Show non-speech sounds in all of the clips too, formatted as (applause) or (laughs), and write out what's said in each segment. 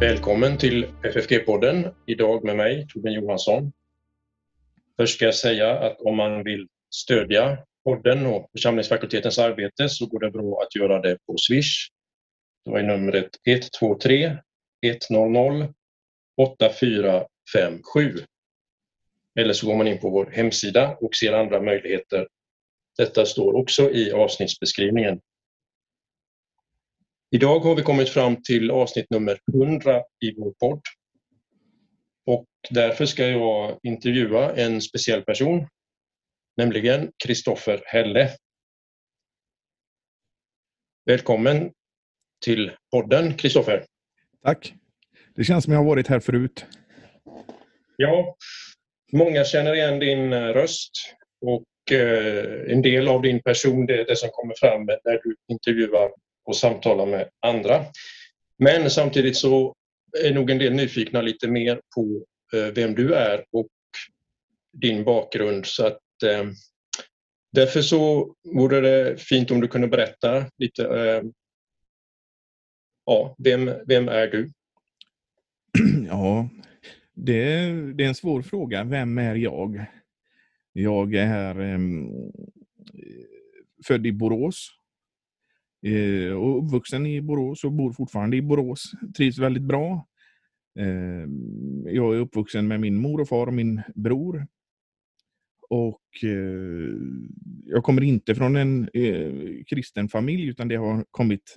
Välkommen till FFG-podden. Idag med mig, Torbjörn Johansson. Först ska jag säga att om man vill stödja podden och församlingsfakultetens arbete så går det bra att göra det på Swish. Då är numret 123 100 8457. Eller så går man in på vår hemsida och ser andra möjligheter. Detta står också i avsnittsbeskrivningen. Idag har vi kommit fram till avsnitt nummer 100 i vår podd. Och därför ska jag intervjua en speciell person, nämligen Kristoffer Helle. Välkommen till podden, Kristoffer. Tack. Det känns som jag har varit här förut. Ja, många känner igen din röst och eh, en del av din person, det är det som kommer fram när du intervjuar och samtala med andra. Men samtidigt så är nog en del nyfikna lite mer på eh, vem du är och din bakgrund. Så att, eh, därför så vore det fint om du kunde berätta lite. Eh, ja, vem, vem är du? (clears throat) Ja, det, det är en svår fråga. Vem är jag? Jag är eh, född i Borås Eh, och uppvuxen i Borås och bor fortfarande i Borås. Trivs väldigt bra. Eh, jag är uppvuxen med min mor och far och min bror. Och eh, jag kommer inte från en kristen familj utan det har kommit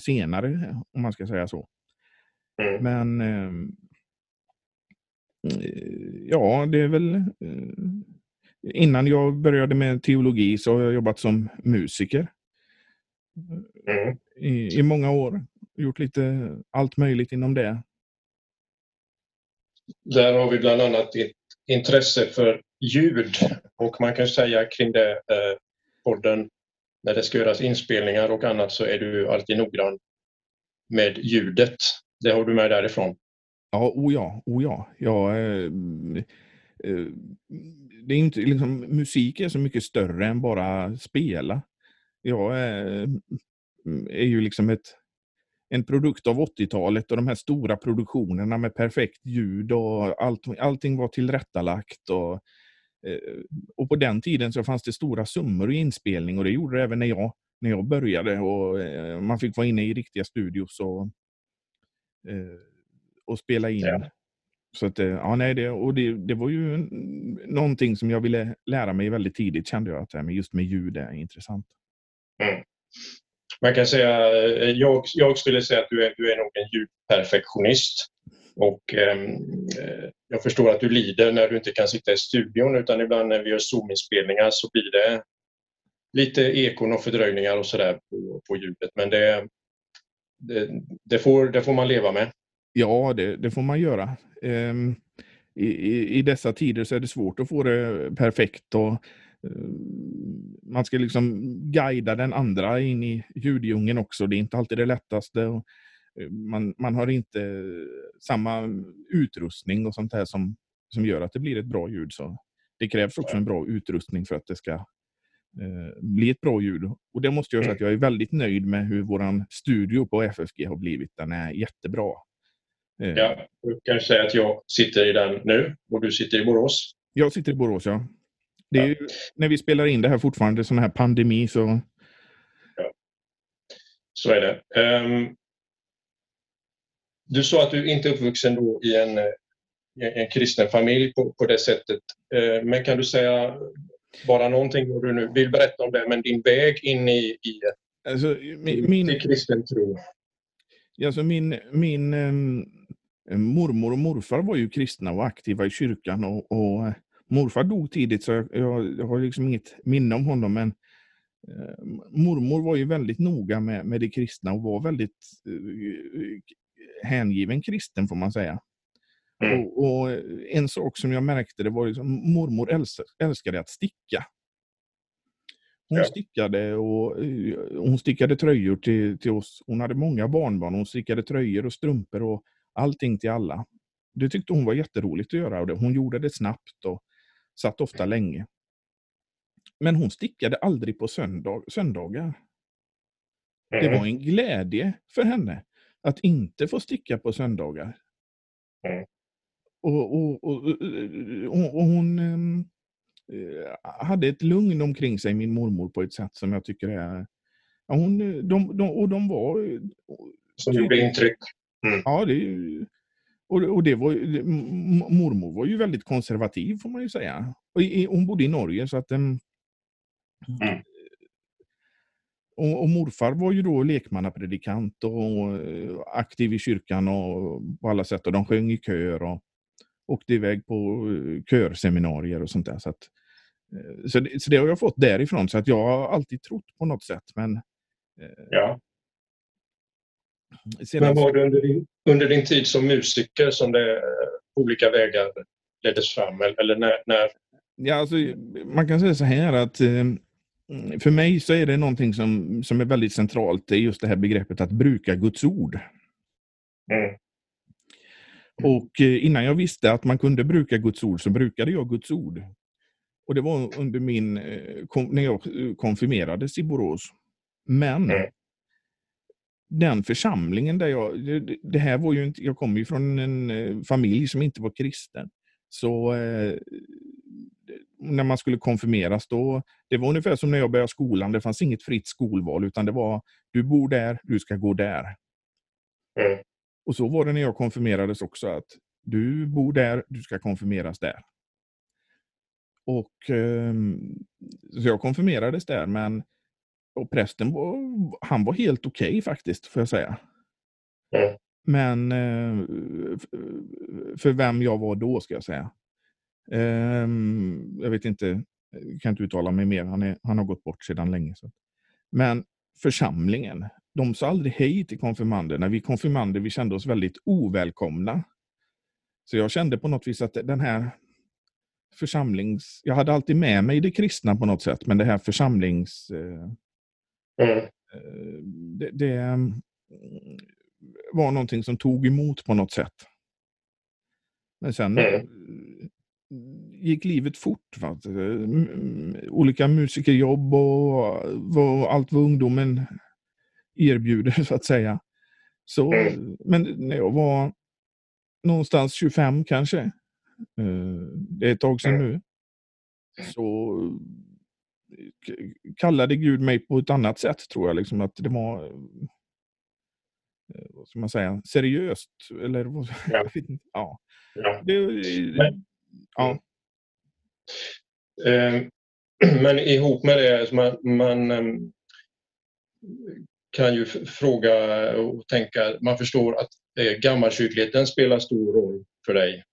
senare, om man ska säga så. Mm. Men ja, det är väl innan jag började med teologi så har jag jobbat som musiker. Mm. I, i många år. Gjort lite allt möjligt inom det. Där har vi bland annat ett intresse för ljud och man kan säga kring det eh, podden när det ska göras inspelningar och annat så är du alltid noggrann med ljudet. Det har du med därifrån. Ja, o ja, o ja. ja eh, eh, det är inte, liksom, musik är så mycket större än bara spela jag är, mm, är ju liksom ett, en produkt av 80-talet och de här stora produktionerna med perfekt ljud och allt, allting var tillrättalagt. Och, eh, och på den tiden så fanns det stora summor i inspelning och det gjorde det även när jag, när jag började. Och eh, man fick vara inne i riktiga studios och, eh, och spela in. Ja. Så att, ja, nej, det, och det, det var ju någonting som jag ville lära mig väldigt tidigt kände jag att just med ljud är intressant. Mm. Man kan säga, eh, jag, jag skulle säga att du är, du är nog en ljudperfektionist. Och eh, jag förstår att du lider när du inte kan sitta i studion utan ibland när vi gör Zoom-inspelningar så blir det lite ekon och fördröjningar och sådär på, på ljudet. Men det, det, det, får, det får man leva med. Ja, det, det får man göra. I, i, I dessa tider så är det svårt att få det perfekt. och man ska liksom guida den andra in i ljuddjungeln också. Det är inte alltid det lättaste. Och eh, man, man har inte samma utrustning och sånt här som, som gör att det blir ett bra ljud. Så det krävs också en bra utrustning för att det ska eh, bli ett bra ljud. Och det måste jag säga att jag är väldigt nöjd med hur vår studio på FFG har blivit. Den är jättebra. Eh. Ja, du kan säga att jag sitter i den nu och du sitter i Borås. Jag sitter i Borås, ja. Det är ju, när vi spelar in det här fortfarande, sån här pandemi, så... Ja. Så är det. Um, du sa att du inte är uppvuxen då i en, en kristen familj på, på det sättet. Uh, men kan du säga bara någonting vad du nu vill berätta om det, men din väg in i, i alltså, min, min, kristen tro? Alltså min, min um, mormor och morfar var ju kristna och aktiva i kyrkan och, och morfar dog tidigt så jag, jag, jag har liksom inget minne om honom men eh, mormor var ju väldigt noga med, med det kristna och var väldigt eh, hängiven kristen får man säga. Mm. Och, och, En sak som jag märkte det var liksom mormor älskade, älskade att sticka. Hon ja. stickade och eh, hon stickade tröjor till, till oss. Hon hade många barnbarn. Hon stickade tröjor och strumpor och allting till alla. Det tyckte hon var jätteroligt att göra och det, hon gjorde det snabbt. Och Satt ofta länge. Men hon stickade aldrig på söndag, söndagar. Det var en glädje för henne. att inte få sticka på söndagar. Mm. Och, och, och, och, hon um, hade ett lugn omkring sig, min mormor, på ett sätt som jag tycker är... Hon, de, de, och de var... Som gjorde intryck. Mm. Ja, det, och, och det var, mormor var ju väldigt konservativ får man ju säga. Och i, hon bodde i Norge så att... Um, mm. Och, och, morfar var ju då lekmannapredikant och eh, aktiv i kyrkan och på alla sätt. Och de sjöng i kör och åkte iväg på eh, körseminarier och sånt där. Så, att, eh, så, det, så det har jag fått därifrån. Så att jag har alltid trott på något sätt. Men, ja. Men var det under din, under din tid som musiker som det olika vägar leddes fram? Eller när, när... Ja, alltså, man kan säga så här att Mm, för mig så är det någonting som, som är väldigt centralt, det är just det här begreppet att bruka Guds ord. Mm. Och eh, innan jag visste att man kunde bruka Guds ord så brukade jag Guds ord. Och det var under min, eh, när jag eh, konfirmerades i Borås. Men mm. Den församlingen där jag, det här var ju inte, jag kommer ju från en familj som inte var kristen. Så när man skulle konfirmeras, då, det var ungefär som när jag började skolan. Det fanns inget fritt skolval, utan det var du bor där, du ska gå där. Mm. Och så var det när jag konfirmerades också, att du bor där, du ska konfirmeras där. Och eh, Så jag konfirmerades där, men och prästen var, han var helt okej okay, faktiskt, får jag säga. Mm. Men eh, för vem jag var då, ska jag säga. Um, jag vet inte, kan inte uttala mig mer. Han, är, han har gått bort sedan länge. Så. Men församlingen, de sa aldrig hej till konfirmanderna. Vi konfirmander vi kände oss väldigt ovälkomna. Så jag kände på något vis att den här församlings... Jag hade alltid med mig det kristna på något sätt, men det här församlings... Eh, mm. Eh, det, det, mm, var någonting som tog emot på något sätt. Men sen mm gick livet fort. Va? Olika musikerjobb och vad, allt vad ungdomen erbjuder (laughs) så att säga. Så, mm. men när jag var någonstans 25 kanske, det är ett tag sedan mm. nu, så kallade Gud mig på ett annat sätt tror jag. Liksom att det var eh, vad ska man säga, seriöst. Eller, (laughs) ja. ja. ja. Det, Ja. Eh, (clears throat) men ihop med det, man, man ehm, kan ju fråga och tänka, man förstår att eh, gammalkyrkligheten spelar stor roll för dig.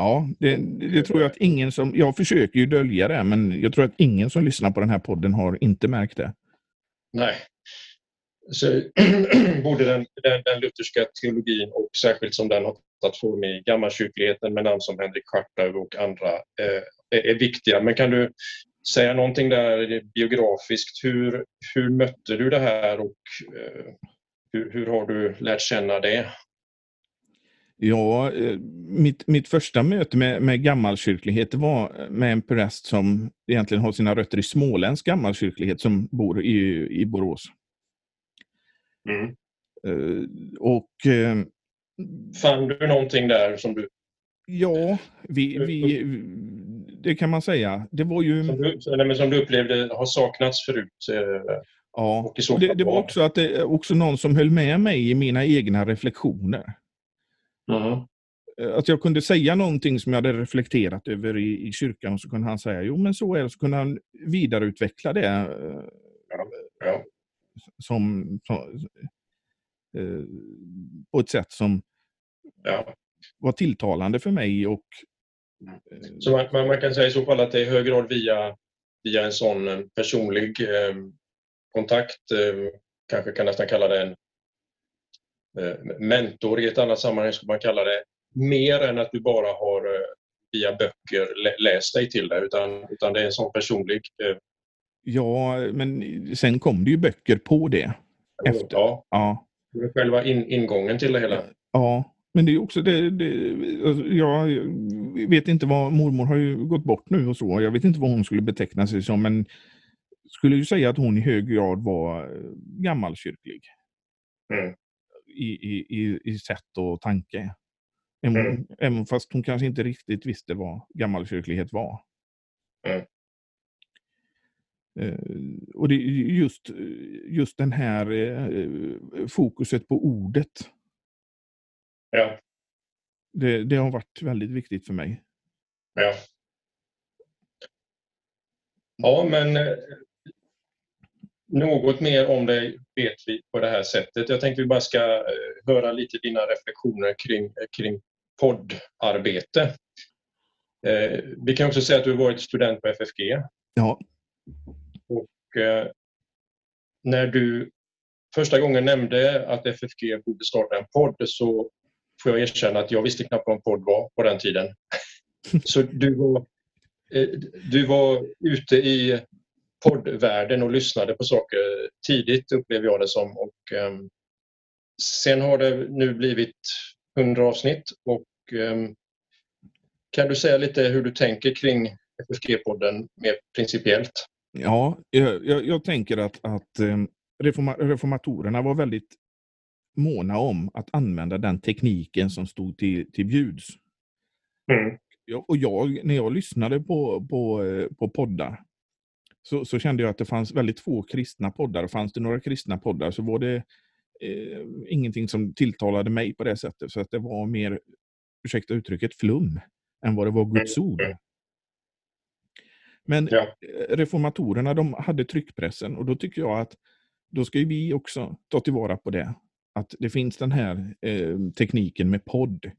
Ja, det, det, tror jag att ingen som, jag försöker ju dölja det, men jag tror att ingen som lyssnar på den här podden har inte märkt det. Nej. Så, (clears throat) både den, den, den lutherska teologin och särskilt som den har tagit form i gammalkyrkligheten med namn som Henrik Schartau och andra eh, är, är, viktiga. Men kan du säga någonting där biografiskt? Hur, hur mötte du det här och eh, hur, hur har du lärt känna det? Ja, eh, mitt, mitt första möte med, med gammalkyrklighet var med en präst som egentligen har sina rötter i småländsk gammalkyrklighet som bor i, i Borås. Mm. Uh, och uh, Fann du någonting där som du... Ja, vi, vi, det kan man säga. Det var ju... Som du, som du upplevde har saknats förut? Eh, ja, det, det, var också, att det, också någon som höll med mig i mina egna reflektioner. Mm. Att jag kunde säga någonting som jag hade reflekterat över i, i kyrkan och så kunde han säga jo men så är det, så kunde han vidareutveckla det. Eh, ja, ja. Som, som eh, på ett sätt som ja. var tilltalande för mig. Och, eh, så man, man, kan säga i så fall att det är i hög grad via, via en sån eh, personlig eh, kontakt, kanske kan nästan kalla det en mentor i ett annat sammanhang skulle man kalla det, mer än att du bara har eh, via böcker lä läst dig till det, utan, utan det är en sån personlig... Ja, men sen kom det ju böcker på det. Efter. Ja. ja. Själva in, ingången till det hela. Ja, men det är också det, det, alltså, jag vet inte vad, mormor har ju gått bort nu och så. Jag vet inte vad hon skulle beteckna sig som, men skulle ju säga att hon i hög grad var eh, gammalkyrklig. Mm. I, i, i, sätt och tanke. Även, Mm. även fast hon kanske inte riktigt visste vad gammalkyrklighet var. Mm. Eh, och det är just, just den här eh, fokuset på ordet. Ja, Det, det har varit väldigt viktigt för mig. ja. Ja, men eh, något mer om det vet vi på det här sättet. Jag tänkte vi bara ska eh, höra lite dina reflektioner kring, kring poddarbete. Eh, vi kan också säga att du har varit student på FFG. Ja, Och, eh, när du första gången nämnde att FFG borde starta en podd så får jag erkänna att jag visste knappt vad en podd var på den tiden. (laughs) Så du var, eh, du var ute i poddvärlden och lyssnade på saker tidigt upplever jag det som. Och, ehm, sen har det nu blivit 100 avsnitt och ehm, kan du säga lite hur du tänker kring FFG-podden mer principiellt? ja jag, jag, jag tänker att, att eh, reforma, reformatorerna var väldigt måna om att använda den tekniken som stod till, till bjuds. Mm. Och jag, när jag lyssnade på, på, eh, på poddar så, så kände jag att det fanns väldigt få kristna poddar. Fanns det några kristna poddar så var det eh, ingenting som tilltalade mig på det sättet. Så att det var mer, ursäkta uttrycket, flum än vad det var Guds ord. Mm. Men Ja. eh, reformatorerna de hade tryckpressen och då tycker jag att då ska vi också ta tillvara på det. Att det finns den här eh, tekniken med podd.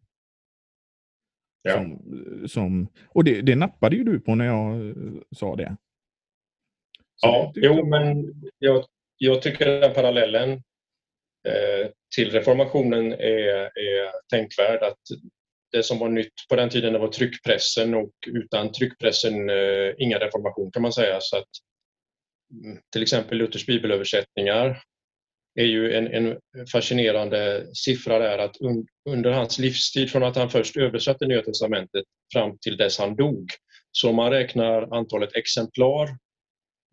Ja. Som, som, och det, det nappade ju du på när jag eh, sa det. Ja, det jo, men jag, jag tycker den parallellen eh, till reformationen är, är tänkvärd. Att det som var nytt på den tiden det var tryckpressen och utan tryckpressen eh, inga reformation kan man säga. Så att, mm, till exempel Luthers bibelöversättningar är ju en, en fascinerande siffra där att un, under hans livstid från att han först översatte Nya Testamentet fram till dess han dog. Så om man räknar antalet exemplar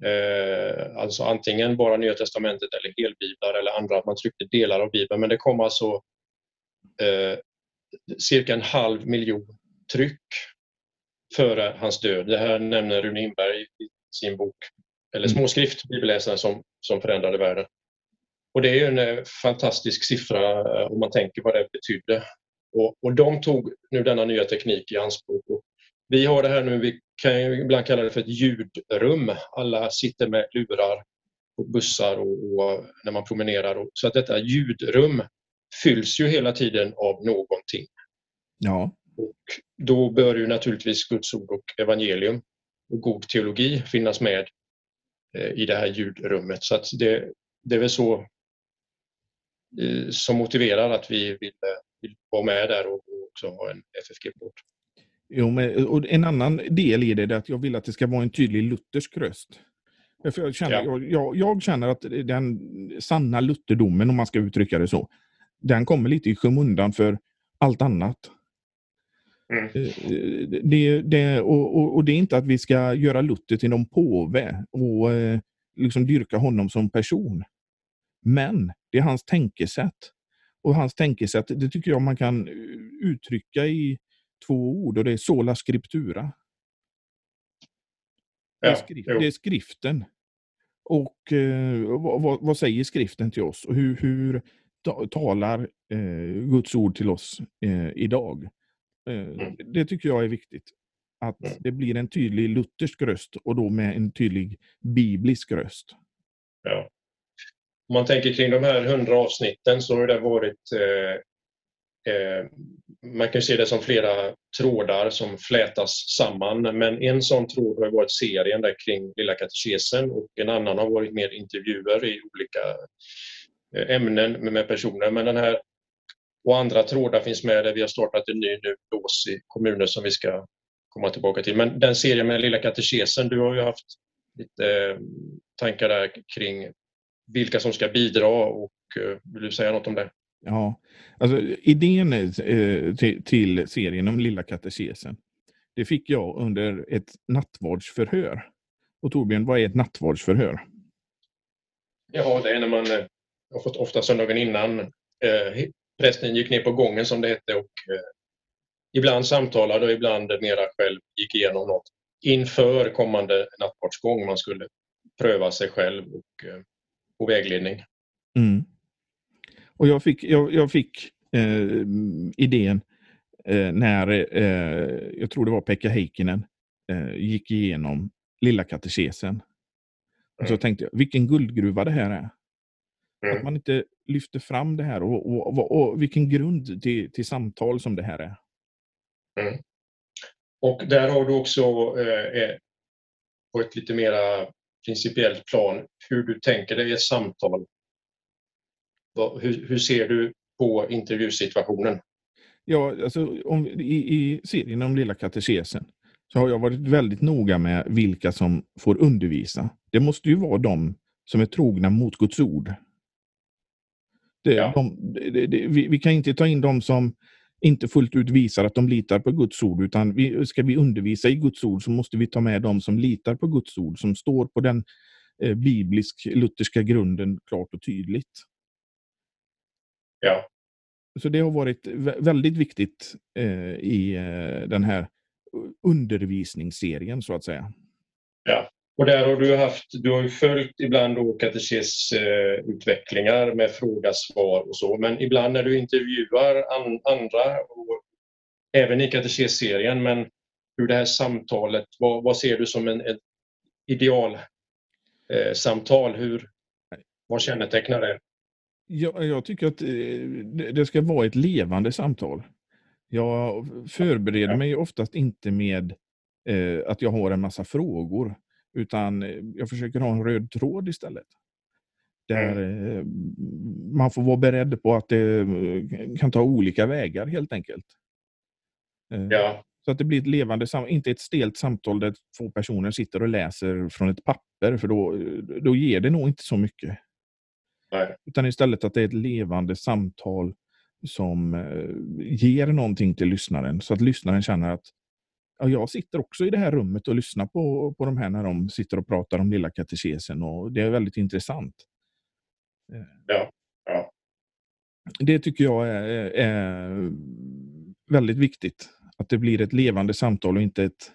Eh, alltså antingen bara Nya Testamentet eller helbiblar eller andra, att man tryckte delar av Bibeln. Men det kom alltså eh, cirka en halv miljon tryck före hans död. Det här nämner Rune Inberg i sin bok, eller Mm. småskrift, Bibelläsaren som, som förändrade världen. Och det är en eh, fantastisk siffra eh, om man tänker vad det betydde. Och, och de tog nu denna nya teknik i anspråk. Och vi har det här nu, vi kan ju ibland kalla det för ett ljudrum. Alla sitter med lurar på bussar och, och när man promenerar. Och, så att detta ljudrum fylls ju hela tiden av någonting. Ja, Och då bör ju naturligtvis Guds ord och evangelium och god teologi finnas med eh, i det här ljudrummet. Så att det, det är väl så eh, som motiverar att vi vill, eh, vill vara med där och, också ha en FFG-podd. Jo, men, och en annan del i det är att jag vill att det ska vara en tydlig luthersk röst. För jag, känner, Ja. jag, jag, jag känner att den sanna lutherdomen, om man ska uttrycka det så, den kommer lite i skymundan för allt annat. Mm. Eh, Det, det, och, och, och det är inte att vi ska göra Luther till någon påve och eh, liksom dyrka honom som person. Men det är hans tänkesätt. Och hans tänkesätt, det tycker jag man kan eh, uttrycka i två ord och det är sola scriptura. Det är, Ja, skrift, jo. det är skriften. Och eh, vad, vad, säger skriften till oss? Och hur, hur ta, talar eh, Guds ord till oss eh, idag? Eh, Mm. Det tycker jag är viktigt. Att Mm. det blir en tydlig luthersk röst och då med en tydlig biblisk röst. Ja. Om man tänker kring de här hundra avsnitten så har det varit eh, Eh, man kan se det som flera trådar som flätas samman. Men en sån tråd har varit serien där kring Lilla katekesen och en annan har varit mer intervjuer i olika eh, ämnen med, personer. Men den här och andra trådar finns med där vi har startat en ny nu, lås i kommuner som vi ska komma tillbaka till. Men den serien med Lilla katekesen, du har ju haft lite eh, tankar där kring vilka som ska bidra och vill du säga något om det? Ja, alltså idén eh, till, till serien om Lilla katekesen, det fick jag under ett nattvardsförhör. Och Torbjörn, vad är ett nattvardsförhör? Ja, det är när man eh, har fått ofta söndagen innan eh, prästen gick ner på gången som det hette och ibland samtalade och ibland mera själv gick igenom något inför kommande nattvardsgång. Man skulle pröva sig själv och få vägledning. Mm. Och jag fick, jag, jag fick eh, idén eh, när, eh, jag tror det var Pekka Heikkinen, eh, gick igenom Lilla katekesen. Mm. Och så mm. tänkte jag, vilken guldgruva det här är. Mm. Att man inte lyfter fram det här och, och, och, och vilken grund till, till, samtal som det här är. Mm. Och där har du också eh, eh på ett lite mera principiellt plan hur du tänker dig ett samtal. Hur, hur ser du på intervjusituationen? Ja, alltså, om, i, i serien om Lilla katekesen så har jag varit väldigt noga med vilka som får undervisa. Det måste ju vara de som är trogna mot Guds ord. Det, ja. de, det, det, vi, vi, kan inte ta in de som inte fullt ut visar att de litar på Guds ord, utan vi, ska vi undervisa i Guds ord så måste vi ta med de som litar på Guds ord, som står på den eh, biblisk-lutherska grunden klart och tydligt. Ja. Så det har varit väldigt viktigt eh, i eh, den här undervisningsserien så att säga. Ja, och där har du haft, du har ju följt ibland då katekesutvecklingar med fråga-svar och så, men ibland när du intervjuar an, andra, och även i katekesserien, men hur det här samtalet, vad, vad ser du som en, ett idealsamtal? Eh, hur, vad kännetecknar det? Jag, jag tycker att eh, det ska vara ett levande samtal. Jag förbereder mig oftast inte med eh, att jag har en massa frågor, utan eh, jag försöker ha en röd tråd istället. Där mm. eh, man får vara beredd på att det eh, kan ta olika vägar helt enkelt. Eh, ja. Så att det blir ett levande samtal, inte ett stelt samtal där två personer sitter och läser från ett papper, för då, då ger det nog inte så mycket. Nej. Utan istället att det är ett levande samtal som eh, ger någonting till lyssnaren så att lyssnaren känner att ja, jag sitter också i det här rummet och lyssnar på, på de här när de sitter och pratar om lilla katekesen och det är väldigt intressant. Eh, ja. ja. Det tycker jag är, är, väldigt viktigt. Att det blir ett levande samtal och inte ett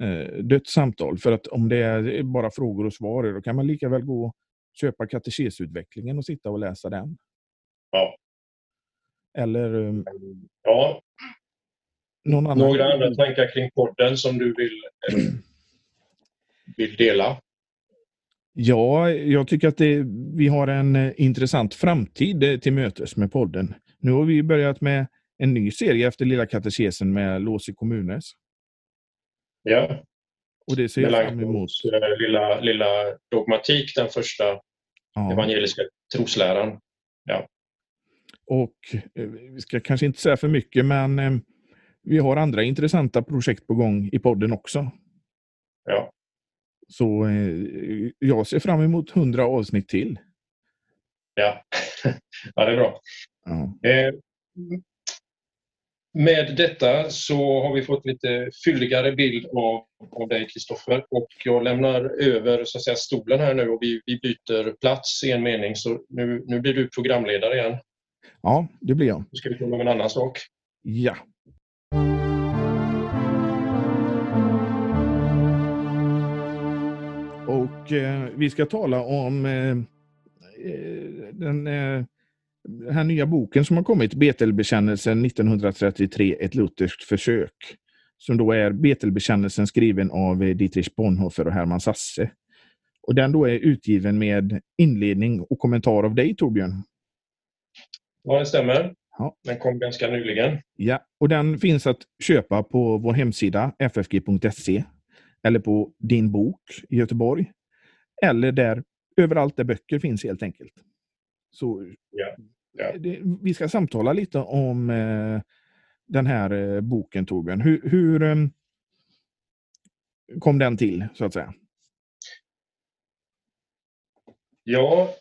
eh, dött samtal. För att om det är bara frågor och svar, då kan man lika väl gå köpa katekesutvecklingen och sitta och läsa den. Ja. Eller um, ja. annan. Några andra tankar kring podden som du vill, eh, (clears throat) vill dela? Ja, jag tycker att det, vi har en eh, intressant framtid eh, till mötes med podden. Nu har vi börjat med en ny serie efter Lilla katekesen med Låsi kommunes. Ja. Och det ser jag fram emot. Lilla, lilla dogmatik, den första ja. evangeliska trosläran. Ja. Och eh, vi ska kanske inte säga för mycket, men eh, vi har andra intressanta projekt på gång i podden också. Ja. Så eh, jag ser fram emot hundra avsnitt till. Ja, (laughs) ja det är bra. Ja. Med detta så har vi fått lite fylligare bild av, av dig Kristoffer och jag lämnar över så att säga, stolen här nu och vi, vi byter plats i en mening så nu, nu blir du programledare igen. Ja, det blir jag. Nu ska vi prata om en annan sak. Ja. Och eh, vi ska tala om eh, eh den, eh, den här nya boken som har kommit, Betelbekännelsen 1933, ett lutherskt försök. Som då är Betelbekännelsen skriven av eh, Dietrich Bonhoeffer och Hermann Sasse. Och den då är utgiven med inledning och kommentar av dig Torbjörn. Ja, det stämmer. Ja. Den kom ganska nyligen. Ja, och den finns att köpa på vår hemsida ffg.se eller på Din bok i Göteborg. Eller där överallt där böcker finns helt enkelt. Så ja. Ja. Det, vi ska samtala lite om eh, den här eh, boken Torbjörn. Hur, hur eh, kom den till så att säga? Ja,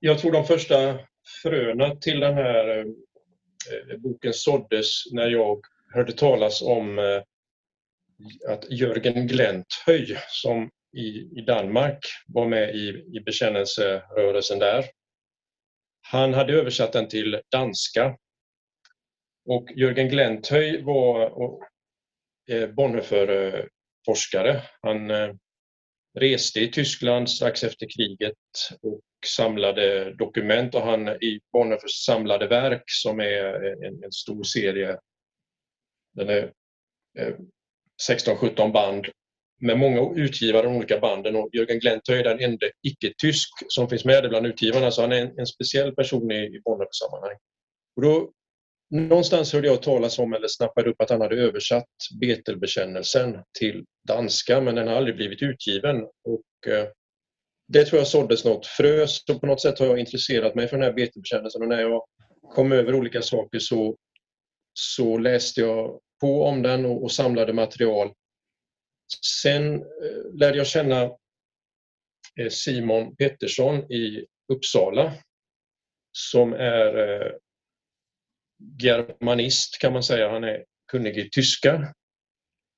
jag tror de första fröna till den här eh, boken såddes när jag hörde talas om eh, att Jörgen Glenthöj som i, i Danmark var med i, i bekännelserörelsen där. Han hade översatt den till danska. Och Jörgen Glenthöj var eh, Bonhoeffer-forskare. Han eh, reste i Tyskland strax efter kriget och samlade dokument och han i Bonhoeffers samlade verk som är eh, en, en stor serie. Den är 16-17 band med många utgivare av olika banden och Jörgen Glenthöj är den enda icke-tysk som finns med bland utgivarna så han är en, en speciell person i, i Bonnier-sammanhang. Och då, någonstans hörde jag talas om eller snappade upp att han hade översatt Betelbekännelsen till danska men den har aldrig blivit utgiven. Och, eh, det tror jag såddes något frö så på något sätt har jag intresserat mig för den här Betelbekännelsen och när jag kom över olika saker så, så läste jag på om den och, och samlade material Sen eh, lärde jag känna eh, Simon Pettersson i Uppsala som är eh, germanist kan man säga. Han är kunnig i tyska.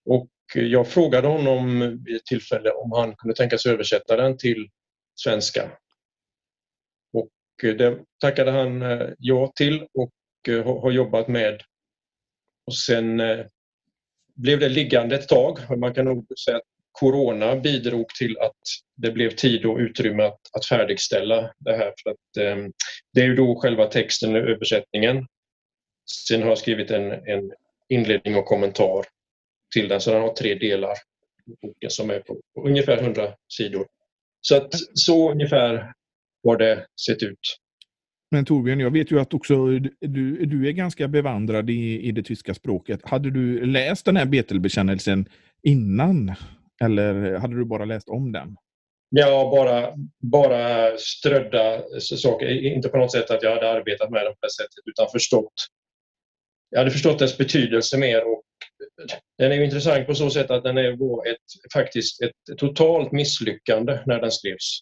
Och jag frågade honom vid ett tillfälle om han kunde tänka sig översätta den till svenska. Och det tackade han ja till och har jobbat med. Och sen blev det liggande ett tag. Man kan nog säga att Corona bidrog till att det blev tid och utrymme att, att färdigställa det här. För att, eh, det är ju då själva texten, och översättningen. Sen har jag skrivit en, en inledning och kommentar till den, så den har tre delar. Boken som är på, på ungefär 100 sidor. Så att så ungefär har det sett ut. Men Torbjörn, jag vet ju att också du, du är ganska bevandrad i, i det tyska språket. Hade du läst den här Betelbekännelsen innan? Eller hade du bara läst om den? Ja, bara, bara strödda saker. Inte på något sätt att jag hade arbetat med den på det sättet, utan förstått. Jag hade förstått dess betydelse mer. Och den är intressant på så sätt att den är ett, faktiskt ett totalt misslyckande när den skrevs.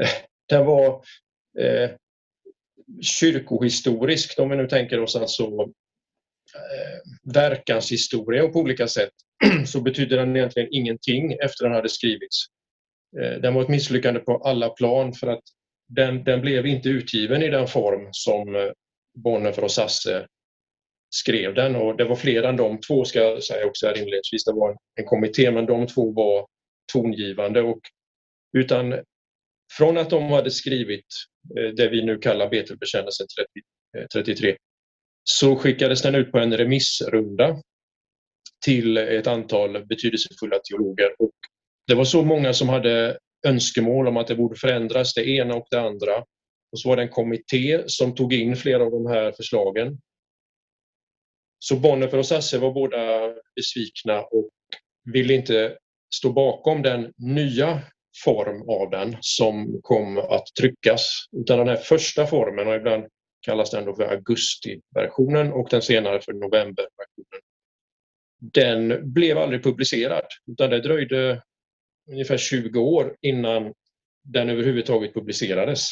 Eh, den var eh, kyrkohistoriskt, om vi nu tänker oss alltså eh, verkanshistoria på olika sätt, (clears throat) så betyder den egentligen ingenting efter den hade skrivits. Eh, den var ett misslyckande på alla plan för att den, den blev inte utgiven i den form som eh, Bonhoeffer och Sasse skrev den och det var fler än de två ska jag säga också här inledningsvis. Det var en, en kommitté men de två var tongivande och utan från att de hade skrivit eh, det vi nu kallar Betelbekännelsen 33 eh, så skickades den ut på en remissrunda till ett antal betydelsefulla teologer. Och det var så många som hade önskemål om att det borde förändras, det ena och det andra. Och så var det en kommitté som tog in flera av de här förslagen. Så Bonhoeffer och Sasse var båda besvikna och ville inte stå bakom den nya form av den som kom att tryckas. Utan den här första formen, och ibland kallas den för augustiversionen och den senare för novemberversionen. Den blev aldrig publicerad utan det dröjde ungefär 20 år innan den överhuvudtaget publicerades.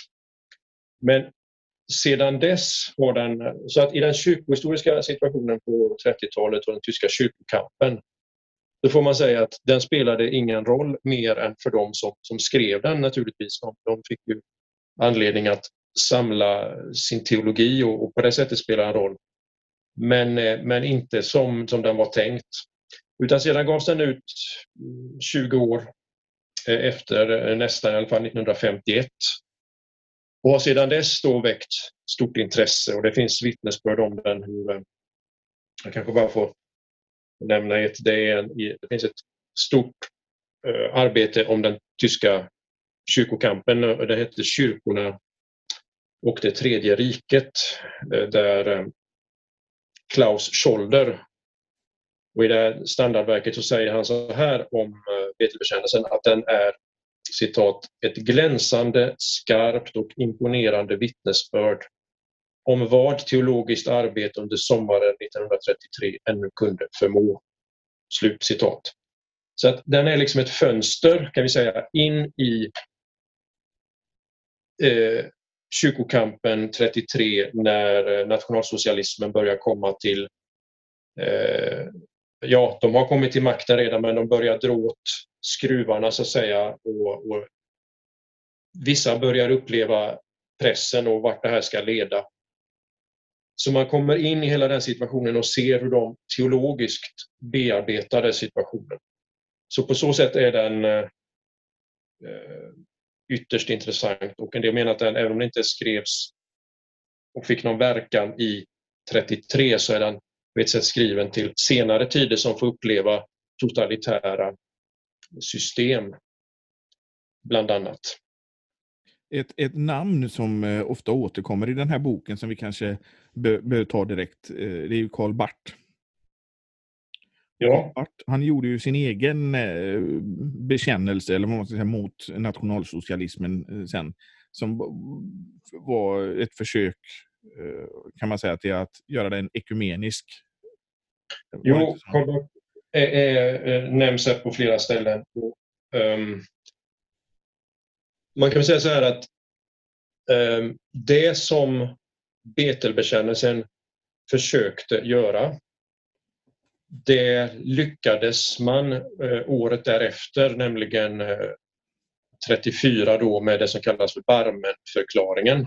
Men sedan dess har den, så att i den kyrkohistoriska situationen på 30-talet och den tyska kyrkokampen då får man säga att den spelade ingen roll mer än för dem som, som skrev den naturligtvis. De, de fick ju anledning att samla sin teologi och, och på det sättet spela en roll. Men, eh, men inte som, som den var tänkt. Utan sedan gavs den ut mm, 20 år eh, efter eh, nästan, i alla fall 1951. Och har sedan dess då väckt stort intresse och det finns vittnesbörd om den. Hur, jag kanske bara får nämna ett. Det, är en, det finns ett stort eh, arbete om den tyska kyrkokampen. Det hette Kyrkorna och det tredje riket eh, där eh, Klaus Scholder och i det här standardverket så säger han så här om eh, Betelbekännelsen att den är citat, ett glänsande, skarpt och imponerande vittnesbörd om vad teologiskt arbete under sommaren 1933 ännu kunde förmå. Slutcitat. Så att den är liksom ett fönster, kan vi säga, in i eh, kyrkokampen 33 när eh, nationalsocialismen börjar komma till eh, Ja, de har kommit till makten redan men de börjar dra åt skruvarna så att säga och, och vissa börjar uppleva pressen och vart det här ska leda. Så man kommer in i hela den situationen och ser hur de teologiskt bearbetade situationen. Så på så sätt är den eh, eh ytterst intressant och en del menar att den, även om den inte skrevs och fick någon verkan i 33 så är den på ett sätt skriven till senare tider som får uppleva totalitära system, bland annat. Ett, ett namn som eh, ofta återkommer i den här boken som vi kanske behöver ta direkt, eh, det är ju Karl Barth. Ja. Barth, han gjorde ju sin egen eh, bekännelse eller vad man ska säga, mot nationalsocialismen sen, som var ett försök kan man säga till att göra den ekumenisk. Jo, Karl Barth nämns här på flera ställen. Um, man kan säga så här att eh, det som Betelbekännelsen försökte göra det lyckades man eh, året därefter, nämligen eh, 34 då med det som kallas för Barmenförklaringen.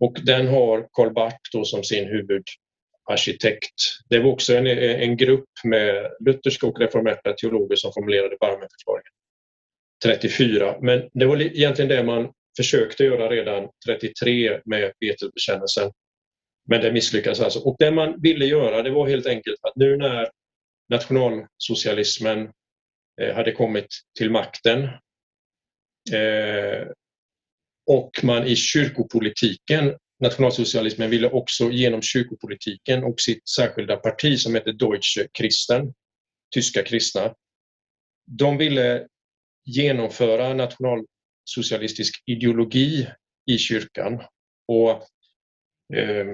Och den har Karl Barth då som sin huvudarkitekt. Det var också en, en grupp med lutherska och reformerta teologer som formulerade Barmenförklaringen. 34. Men det var egentligen det man försökte göra redan 33 med Betelbekännelsen. Men det misslyckades alltså. Och det man ville göra det var helt enkelt att nu när nationalsocialismen eh, hade kommit till makten eh, och man i kyrkopolitiken, nationalsocialismen ville också genom kyrkopolitiken och sitt särskilda parti som heter Deutsche Christen, tyska kristna, de ville genomföra nationalsocialistisk ideologi i kyrkan. Och, eh,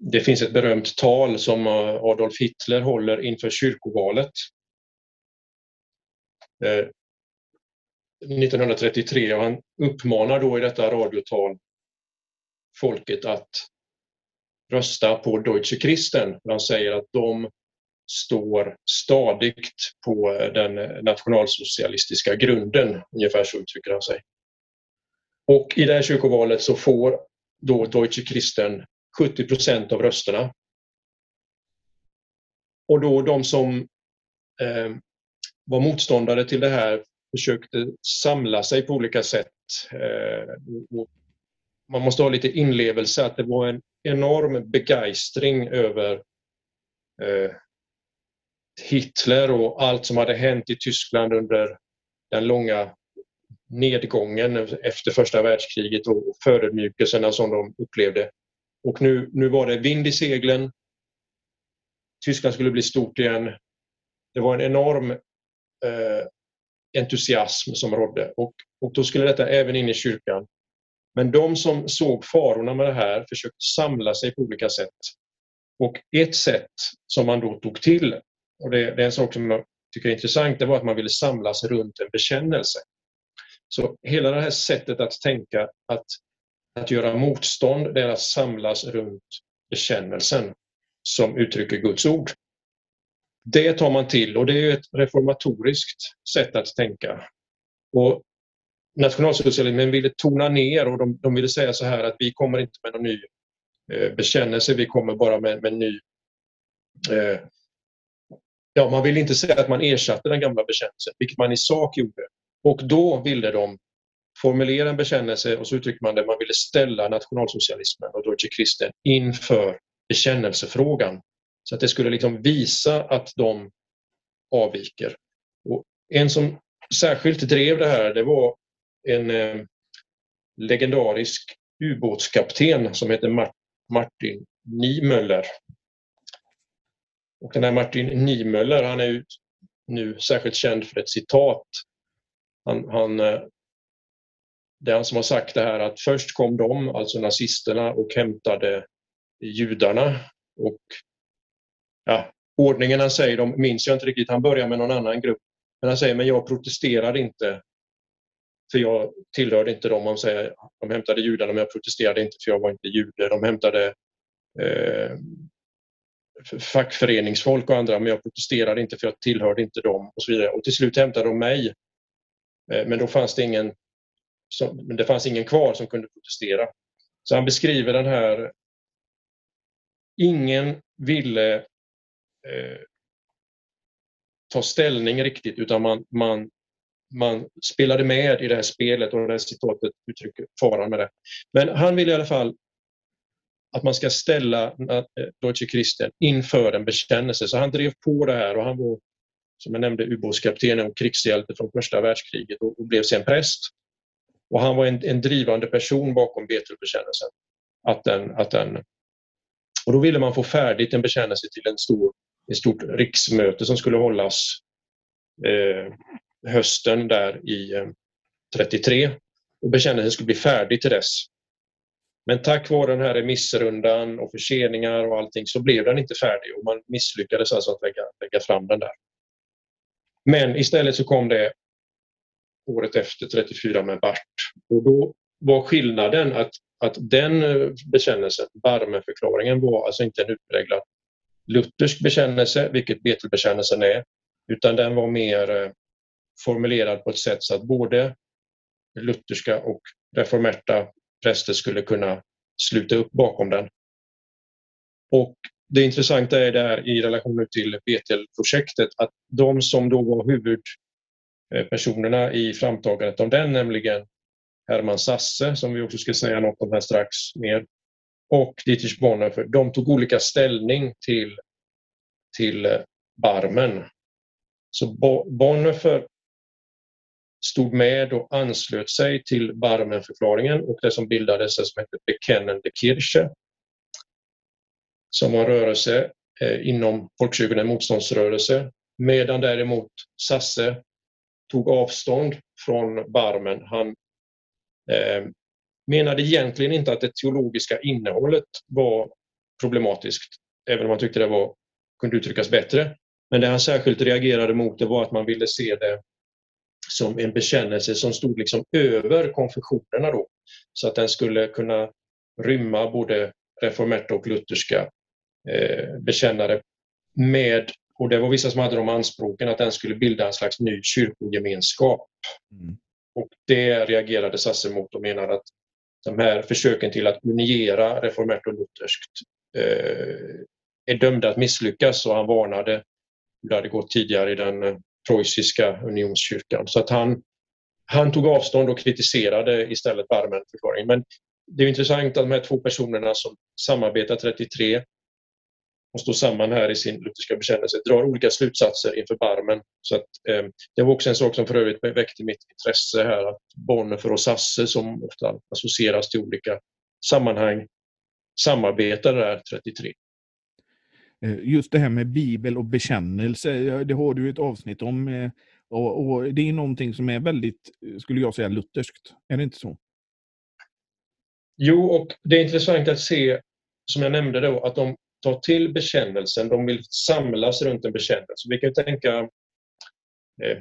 det finns ett berömt tal som eh, Adolf Hitler håller inför kyrkovalet. Eh, 1933 och han uppmanar då i detta radiotal folket att rösta på Deutsche Christen. Han säger att de står stadigt på eh, den eh, nationalsocialistiska grunden, ungefär så uttrycker han sig. Och i det här kyrkovalet så får då Deutsche Christen 70 procent av rösterna. Och då de som eh, var motståndare till det här försökte samla sig på olika sätt. Eh, man måste ha lite inlevelse att det var en enorm begeistring över eh, Hitler och allt som hade hänt i Tyskland under den långa nedgången efter första världskriget och förödmjukelserna som de upplevde. Och nu, nu var det vind i seglen. Tyskland skulle bli stort igen. Det var en enorm eh, entusiasm som rådde och, och då skulle detta även in i kyrkan. Men de som såg farorna med det här försökte samla sig på olika sätt. Och ett sätt som man då tog till och det, det är en sak som jag tycker är intressant, det var att man ville samlas runt en bekännelse. Så hela det här sättet att tänka, att, att göra motstånd, det är att samlas runt bekännelsen som uttrycker Guds ord. Det tar man till och det är ett reformatoriskt sätt att tänka. Och Nationalsocialismen ville tona ner och de, de ville säga så här att vi kommer inte med någon ny eh, bekännelse, vi kommer bara med, med en ny eh, ja, man ville inte säga att man ersatte den gamla bekännelsen, vilket man i sak gjorde. Och då ville de formulera en bekännelse och så uttryckte man det, man ville ställa nationalsocialismen och Deutsche Christen inför bekännelsefrågan. Så att det skulle liksom visa att de avviker. Och en som särskilt drev det här, det var en eh, legendarisk ubåtskapten som hette Martin Niemöller och den här Martin Niemöller, han är ju nu särskilt känd för ett citat. Han, han, eh, det är han som har sagt det här att först kom de, alltså nazisterna, och hämtade judarna. Och ja, ordningen han säger de minns jag inte riktigt, han börjar med någon annan grupp. Men han säger, men jag protesterade inte för jag tillhörde inte dem. Han säger, de hämtade judarna men jag protesterade inte för jag var inte jude. De hämtade eh, fackföreningsfolk och andra men jag protesterade inte för jag tillhörde inte dem och så vidare. Och till slut hämtade de mig. Eh, men då fanns det ingen som, det fanns ingen kvar som kunde protestera. Så han beskriver den här... Ingen ville eh, ta ställning riktigt utan man, man, man spelade med i det här spelet och det här citatet uttrycker faran med det. Men han vill i alla fall att man ska ställa eh, Deutsche Christen inför en bekännelse. Så han drev på det här och han var, som jag nämnde, ubåtskapten och krigshjälte från första världskriget och, och blev sen präst. Och han var en, en drivande person bakom Betelbekännelsen. Att den, att den, och då ville man få färdigt en bekännelse till en stor, ett stort riksmöte som skulle hållas eh, hösten där i eh, 33. Och bekännelsen skulle bli färdig till dess. Men tack vare den här remissrundan och förseningar och allting så blev den inte färdig och man misslyckades alltså att lägga, lägga fram den där. Men istället så kom det året efter 34 med Bart och då var skillnaden att, att den eh, bekännelsen, Barmeförklaringen, var alltså inte en utpräglad luthersk bekännelse, vilket Betelbekännelsen är, utan den var mer eh, formulerad på ett sätt så att både lutherska och reformerta präster skulle kunna sluta upp bakom den. Och det intressanta är där i relation till Betel-projektet att de som då var huvudpersonerna i framtagandet av den, nämligen Herman Sasse, som vi också ska säga något om här strax mer, och Dietrich Bonhoeffer, de tog olika ställning till, till Barmen. Så Bonhoeffer stod med och anslöt sig till Barmenförklaringen och det som bildades som hette Bekennende Kirche som var en rörelse eh, inom folkkyrkan, en motståndsrörelse. Medan däremot Sasse tog avstånd från Barmen. Han eh, menade egentligen inte att det teologiska innehållet var problematiskt, även om han tyckte det var, kunde uttryckas bättre. Men det han särskilt reagerade mot det var att man ville se det som en bekännelse som stod liksom över konfessionerna då. Så att den skulle kunna rymma både reformerta och lutherska eh, bekännare med, och det var vissa som hade de anspråken, att den skulle bilda en slags ny kyrkogemenskap. Mm. Och det reagerade Sasse mot och menade att de här försöken till att uniera reformärt och lutherskt eh, är dömda att misslyckas och han varnade hur det hade gått tidigare i den eh, preussiska unionskyrkan. Så att han, han tog avstånd och kritiserade istället Barmenförklaringen. Men det är intressant att de här två personerna som samarbetar 33 och står samman här i sin lutherska bekännelse drar olika slutsatser inför Barmen. Så att, eh, det var också en sak som för övrigt väckte mitt intresse här att Bonhoeffer och Sasse som ofta associeras till olika sammanhang samarbetade där 33. Eh, just det här med bibel och bekännelse, det har du ett avsnitt om. Eh, och, och det är någonting som är väldigt, eh, skulle jag säga, lutherskt. Är det inte så? Jo, och det är intressant att se, som jag nämnde då, att de tar till bekännelsen, de vill samlas runt en bekännelse. Vi kan tänka,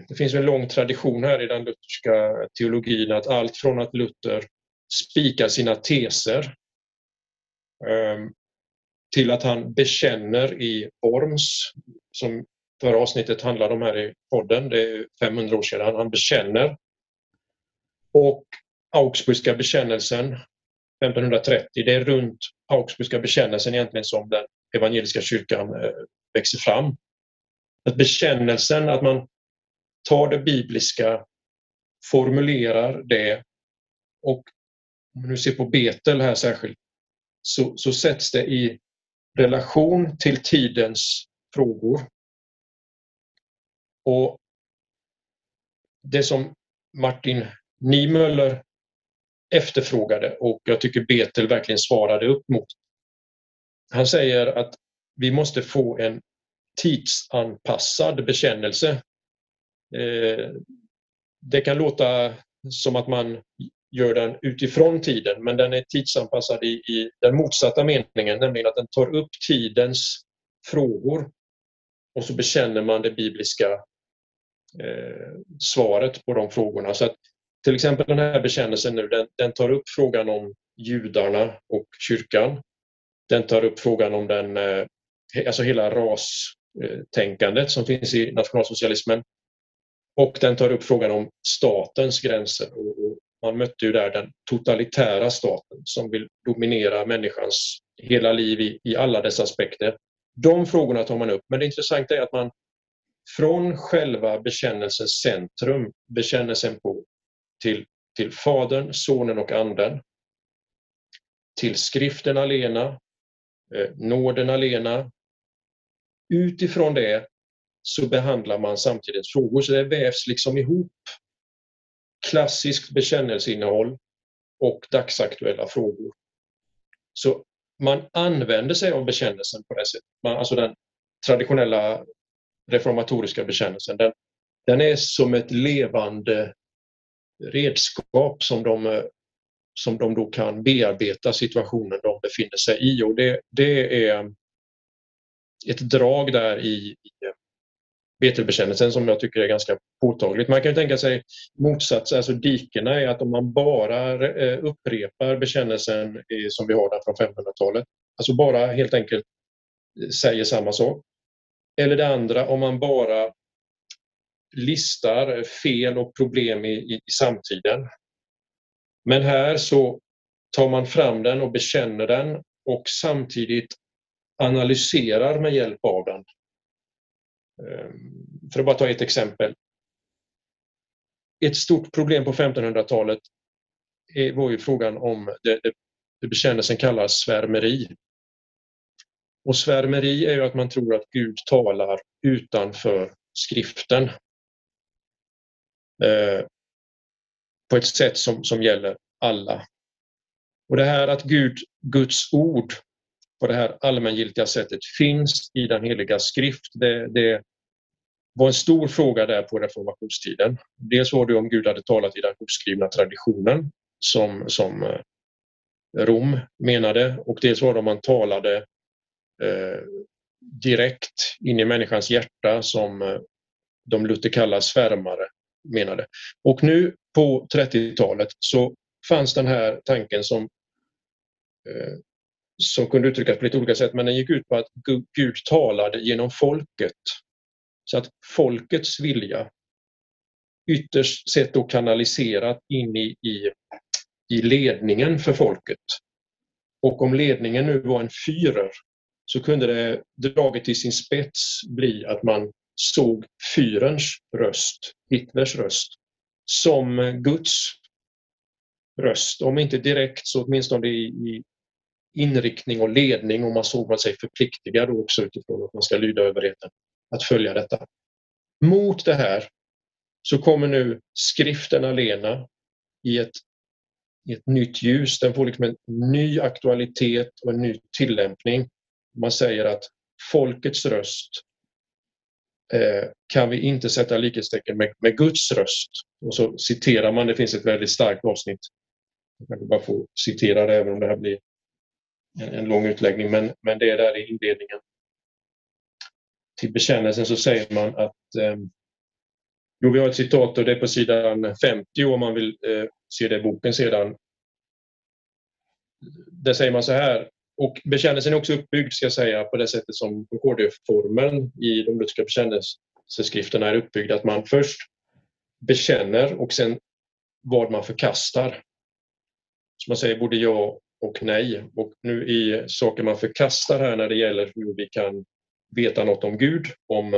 det finns en lång tradition här i den lutherska teologin att allt från att Luther spikar sina teser ehm, till att han bekänner i Worms, som förra avsnittet handlade om här i podden, det är 500 år sedan, han bekänner. Och Augsburgska bekännelsen 1530, det är runt Augsburgska bekännelsen egentligen som den evangeliska kyrkan eh, växer fram. Att bekännelsen, att man tar det bibliska, formulerar det och om man nu ser på Betel här särskilt, så, så sätts det i relation till tidens frågor. Och det som Martin Niemöller efterfrågade och jag tycker Betel verkligen svarade upp mot. Han säger att vi måste få en tidsanpassad bekännelse. Eh, det kan låta som att man gör den utifrån tiden men den är tidsanpassad i, i den motsatta meningen, nämligen att den tar upp tidens frågor och så bekänner man det bibliska eh, svaret på de frågorna. Så att, till exempel den här bekännelsen nu, den, den, tar upp frågan om judarna och kyrkan. Den tar upp frågan om den, eh, alltså hela rastänkandet som finns i nationalsocialismen. Och den tar upp frågan om statens gränser och, och man mötte ju där den totalitära staten som vill dominera människans hela liv i, i alla dess aspekter. De frågorna tar man upp, men det intressanta är att man från själva bekännelsens centrum, bekännelsen på, till, till Fadern, Sonen och Anden, till skriften alena, eh, nåden alena. Utifrån det så behandlar man samtidigt frågor, så det vävs liksom ihop klassiskt bekännelseinnehåll och dagsaktuella frågor. Så man använder sig av bekännelsen på det sättet. Man, alltså den traditionella reformatoriska bekännelsen, den, den är som ett levande redskap som de, som de då kan bearbeta situationen de befinner sig i. Och det, det är ett drag där i, i Betelbekännelsen som jag tycker är ganska påtagligt. Man kan tänka sig motsatsen, alltså dikena är att om man bara eh, upprepar bekännelsen eh, som vi har där från 500-talet, alltså bara helt enkelt eh, säger samma sak. Eller det andra, om man bara listar fel och problem i, i, i samtiden. Men här så tar man fram den och bekänner den och samtidigt analyserar med hjälp av den Ehm, för att bara ta ett exempel. Ett stort problem på 1500-talet var ju frågan om det, det, bekännelsen kallas svärmeri. Och svärmeri är ju att man tror att Gud talar utanför skriften. Eh, på ett sätt som, som gäller alla. Och det här att Gud, Guds ord på det här allmängiltiga sättet finns i den heliga skrift. Det, det var en stor fråga där på reformationstiden. Dels var det om Gud hade talat i den uppskrivna traditionen som, som eh, Rom menade och dels var det om man talade eh, direkt in i människans hjärta som eh, de Luther kallar svärmare menade. Och nu på 30-talet så fanns den här tanken som eh, som kunde uttryckas på lite olika sätt, men den gick ut på att Gud talade genom folket. Så att folkets vilja ytterst sett då kanaliserat in i, i, i ledningen för folket. Och om ledningen nu var en fyrer så kunde det draget till sin spets bli att man såg fyrens röst, Hitlers röst, som Guds röst. Om inte direkt så åtminstone i, i inriktning och ledning och man såg man sig förpliktigad också utifrån att man ska lyda överheten att följa detta. Mot det här så kommer nu skriften alena i ett, i ett nytt ljus. Den får liksom en ny aktualitet och en ny tillämpning. Man säger att folkets röst eh, kan vi inte sätta likhetstecken med, med Guds röst. Och så citerar man, det finns ett väldigt starkt avsnitt. Jag kan bara få citera det även om det här blir en, en lång utläggning, men, men det är där i inledningen. Till bekännelsen så säger man att eh, Jo, vi har ett citat och det är på sidan 50 om man vill eh, se det i boken sedan. Där säger man så här, och bekännelsen är också uppbyggd, ska jag säga, på det sättet som Concordia-formen i de lutherska bekännelseskrifterna är uppbyggd, att man först bekänner och sen vad man förkastar. Så man säger både ja och nej. Och nu i saker man förkastar här när det gäller hur vi kan veta något om Gud, om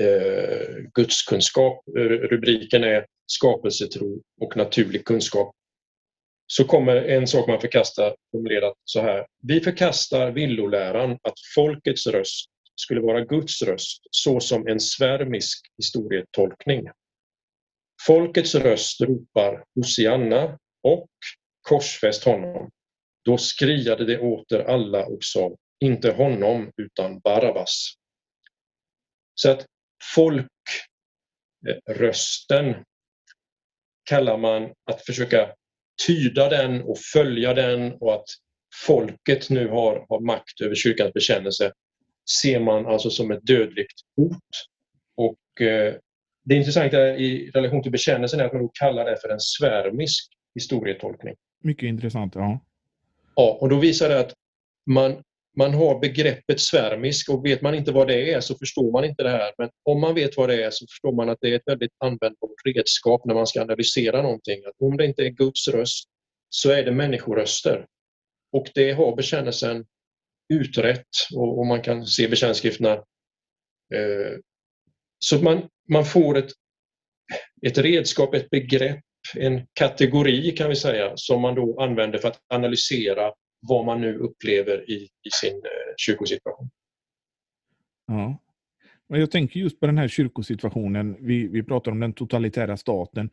eh, gudskunskap. Eh, rubriken är skapelsetro och naturlig kunskap. Så kommer en sak man förkastar formulerat så här. Vi förkastar villoläran att folkets röst skulle vara Guds röst såsom en svärmisk historietolkning. Folkets röst ropar Hosianna och korsfäst honom. Då skriade de åter alla och sa, inte honom utan Barabbas. Så att folkrösten kallar man att försöka tyda den och följa den och att folket nu har, har makt över kyrkans bekännelse ser man alltså som ett dödligt hot. Och eh, det intressanta i relation till bekännelsen är att man kallar det för en svärmisk historietolkning. Mycket intressant, ja. Ja, och då visar det att man man har begreppet svärmisk och vet man inte vad det är så förstår man inte det här. Men om man vet vad det är så förstår man att det är ett väldigt användbart redskap när man ska analysera någonting. Att om det inte är Guds röst så är det människoröster. Och det har bekännelsen utrett och, och man kan se bekännelseskrifterna. Eh, så man, man får ett, ett redskap, ett begrepp, en kategori kan vi säga som man då använder för att analysera vad man nu upplever i, i sin eh, kyrkosituation. Ja. Men jag tänker just på den här kyrkosituationen. Vi, vi pratar om den totalitära staten.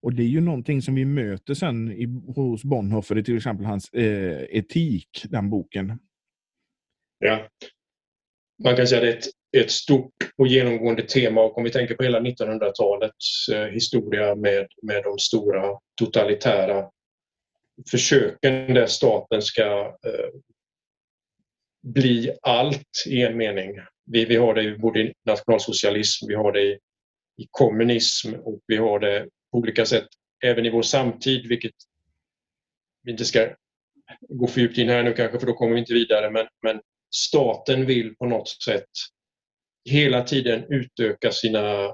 Och det är ju någonting som vi möter sen i, hos Bonhoeffer, till exempel hans eh, etik, den boken. Ja. Man kan säga att det är ett, ett stort och genomgående tema och om vi tänker på hela 1900-talets eh, historia med, med de stora totalitära försöken där staten ska eh, bli allt i en mening. Vi, vi har det både i nationalsocialism, vi har det i, i kommunism och vi har det på olika sätt även i vår samtid, vilket vi inte ska gå för djupt in här nu kanske för då kommer vi inte vidare, men, men staten vill på något sätt hela tiden utöka sina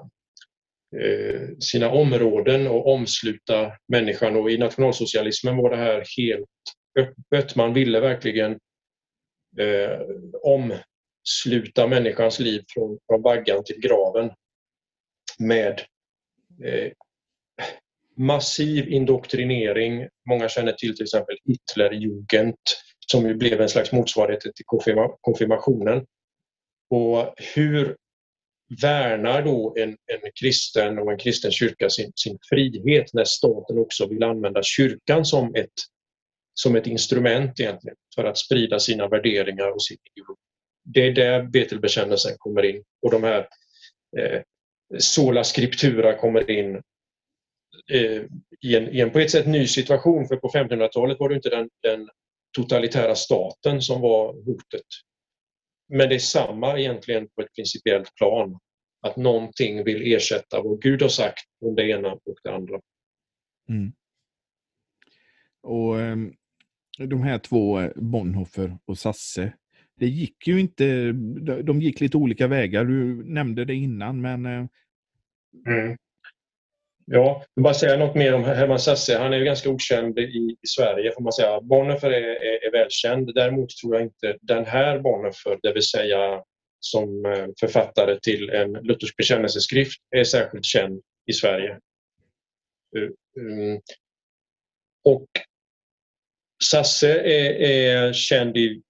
Eh, sina områden och omsluta människan. Och I nationalsocialismen var det här helt öppet. Man ville verkligen eh, omsluta människans liv från, från vaggan till graven med eh, massiv indoktrinering. Många känner till till exempel Hitlerjugend som ju blev en slags motsvarighet till konfirmationen. Och hur värnar då en, en kristen och en kristen kyrka sin, sin frihet när staten också vill använda kyrkan som ett, som ett instrument egentligen för att sprida sina värderingar och sin ideologi. Det är där Betelbekännelsen kommer in och de här eh, sola scriptura kommer in eh, i, en, i en på ett sätt ny situation för på 1500-talet var det inte den, den totalitära staten som var hotet men det är samma egentligen på ett principiellt plan. Att någonting vill ersätta vad Gud har sagt om det ena och det andra. Mm. Och ehm, De här två, eh, Bonhoeffer och Sasse, det gick ju inte, de gick lite olika vägar. Du nämnde det innan, men... Eh, mm. Ja, jag bara säga något mer om Herman Sasse. Han är ju ganska okänd i, i Sverige får man säga. Bonhoeffer är, är, är, välkänd. Däremot tror jag inte den här Bonhoeffer, det vill säga som eh, författare till en luthersk bekännelseskrift, är särskilt känd i Sverige. Eh, ehm, och Sasse är, är känd i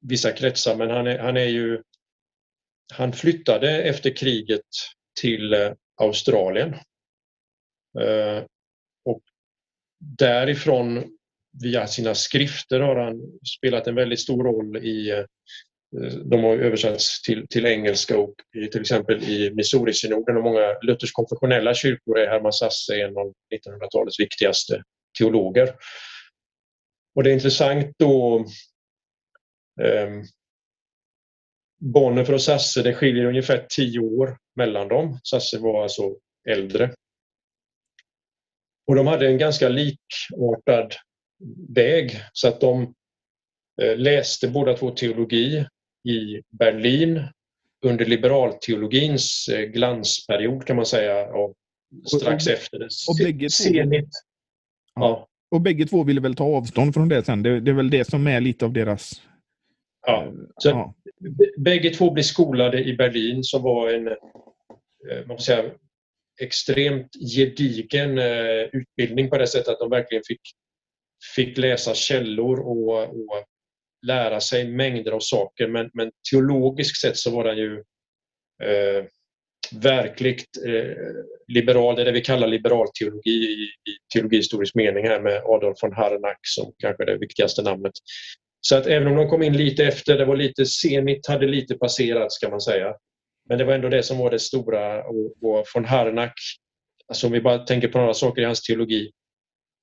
vissa kretsar men han är, han är ju han flyttade efter kriget till eh, Australien Eh, och därifrån, via sina skrifter, har han spelat en väldigt stor roll i eh, de har översatts till, till engelska och i, till exempel i Missouri-synoden och många luthersk-konfessionella kyrkor är Herman Sasse en av 1900-talets viktigaste teologer. Och det är intressant då eh, Bonhoeffer och Sasse, det skiljer ungefär tio år mellan dem. Sasse var alltså äldre. Och de hade en ganska likartad väg så att de eh, läste båda två teologi i Berlin under liberalteologins eh, glansperiod kan man säga och strax och, efter det. Och bägge, två, ja. och bägge två ville väl ta avstånd från det sen. Det, det är väl det som är lite av deras... Ja. Eh, så ja. Bägge två blev skolade i Berlin som var en man säga, extremt gedigen eh, utbildning på det sättet att de verkligen fick, fick läsa källor och, och lära sig mängder av saker. Men, men teologiskt sett så var den ju eh, verkligt eh, liberal, det är det vi kallar liberalteologi i, i teologihistorisk mening här med Adolf von Harnack som kanske är det viktigaste namnet. Så att även om de kom in lite efter, det var lite senigt, hade lite passerat ska man säga. Men det var ändå det som var det stora och, och von Harnack, alltså om vi bara tänker på några saker i hans teologi.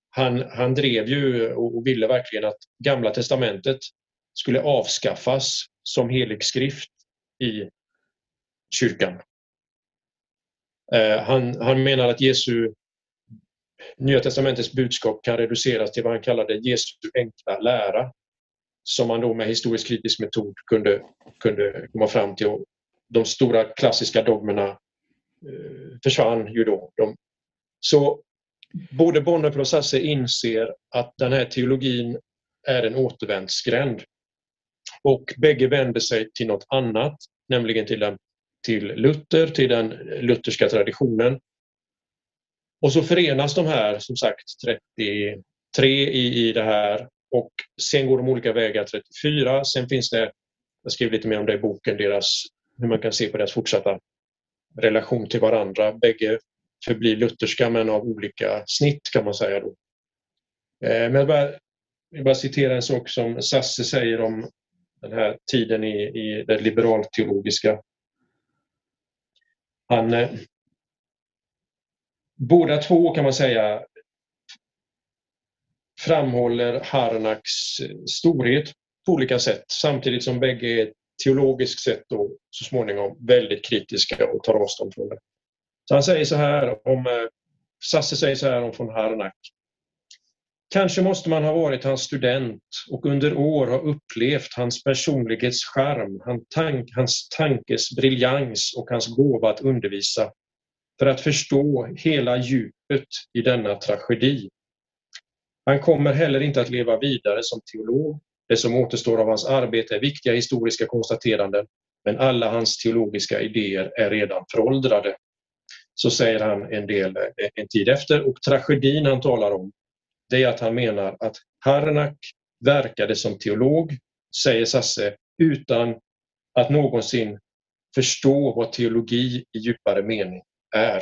Han, han drev ju och ville verkligen att Gamla testamentet skulle avskaffas som helig skrift i kyrkan. Eh, han, han menar att Jesu Nya testamentets budskap kan reduceras till vad han kallade Jesu enkla lära. som man då med historisk kritisk metod kunde, kunde komma fram till. Och de stora klassiska dogmerna eh, försvann ju då. De, så både Bonhoeffer och Sasse inser att den här teologin är en återvändsgränd. Och bägge vänder sig till något annat, nämligen till, den, till Luther, till den lutherska traditionen. Och så förenas de här, som sagt, 33 i, i det här och sen går de olika vägar 34. Sen finns det, jag skriver lite mer om det i boken, deras, hur man kan se på deras fortsatta relation till varandra. Bägge förblir lutherska men av olika snitt kan man säga. Då. Eh, men jag bara, jag bara citera en sak som Sasse säger om den här tiden i, i det liberalteologiska. Han, eh, båda två kan man säga framhåller Harnaks storhet på olika sätt samtidigt som bägge är teologiskt sett då, så småningom väldigt kritiska och tar avstånd från det. Så han säger så här om eh, Sasse säger så här om von Harnack. Kanske måste man ha varit hans student och under år ha upplevt hans personlighets charm, hans tankes briljans och hans gåva att undervisa för att förstå hela djupet i denna tragedi. Han kommer heller inte att leva vidare som teolog. Det som återstår av hans arbete är viktiga historiska konstateranden men alla hans teologiska idéer är redan föråldrade. Så säger han en, del, eh, en tid efter och tragedin han talar om det är att han menar att Harnack verkade som teolog, säger Sasse, utan att någonsin förstå vad teologi i djupare mening är.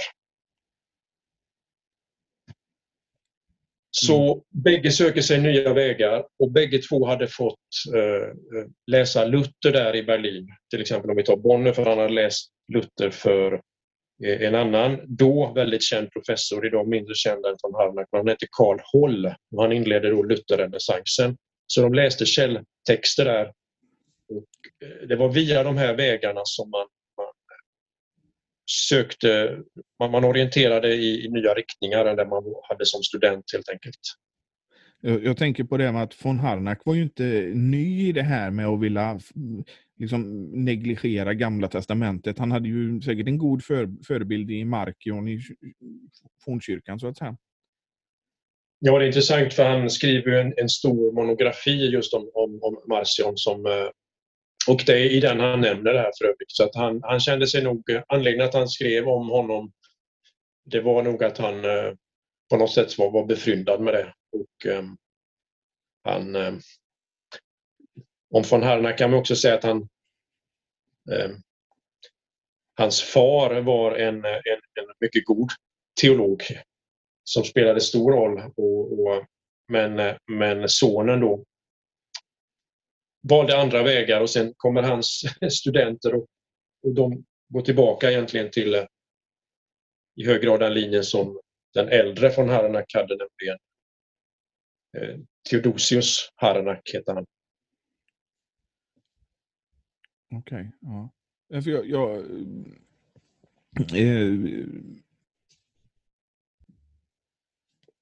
Så mm. bägge söker sig nya vägar och bägge två hade fått eh, läsa Luther där i Berlin. Till exempel om vi tar Bonner för han hade läst Luther för eh, en annan då väldigt känd professor, idag mindre känd än von Harnack, han hette Karl Holl och han inledde då Lutherrenässansen. Så de läste källtexter där. Och eh, det var via de här vägarna som man sökte, man, man orienterade i, i, nya riktningar än det man hade som student helt enkelt. Jag, jag tänker på det med att von Harnack var ju inte ny i det här med att vilja liksom, negligera gamla testamentet. Han hade ju säkert en god för, förebild i Markion i fornkyrkan så att säga. Ja, det är intressant för han skriver en, en stor monografi just om, om, om Marcion som eh, och det är i den han nämner det här för övrigt. Så att han, han kände sig nog, anledningen att han skrev om honom, det var nog att han eh, på något sätt var, var befryndad med det. Och eh, han... Eh, om von Herna kan man också säga att han... Eh, hans far var en, en, en, mycket god teolog som spelade stor roll. Och, och men, men sonen då valde andra vägar och sen kommer hans (laughs) studenter och, och de går tillbaka egentligen till eh, i hög grad den linjen som den äldre från Harnack hade, nämligen eh, Theodosius Harnack heter han. Okej, okay, ja. Alltså, jag, jag eh,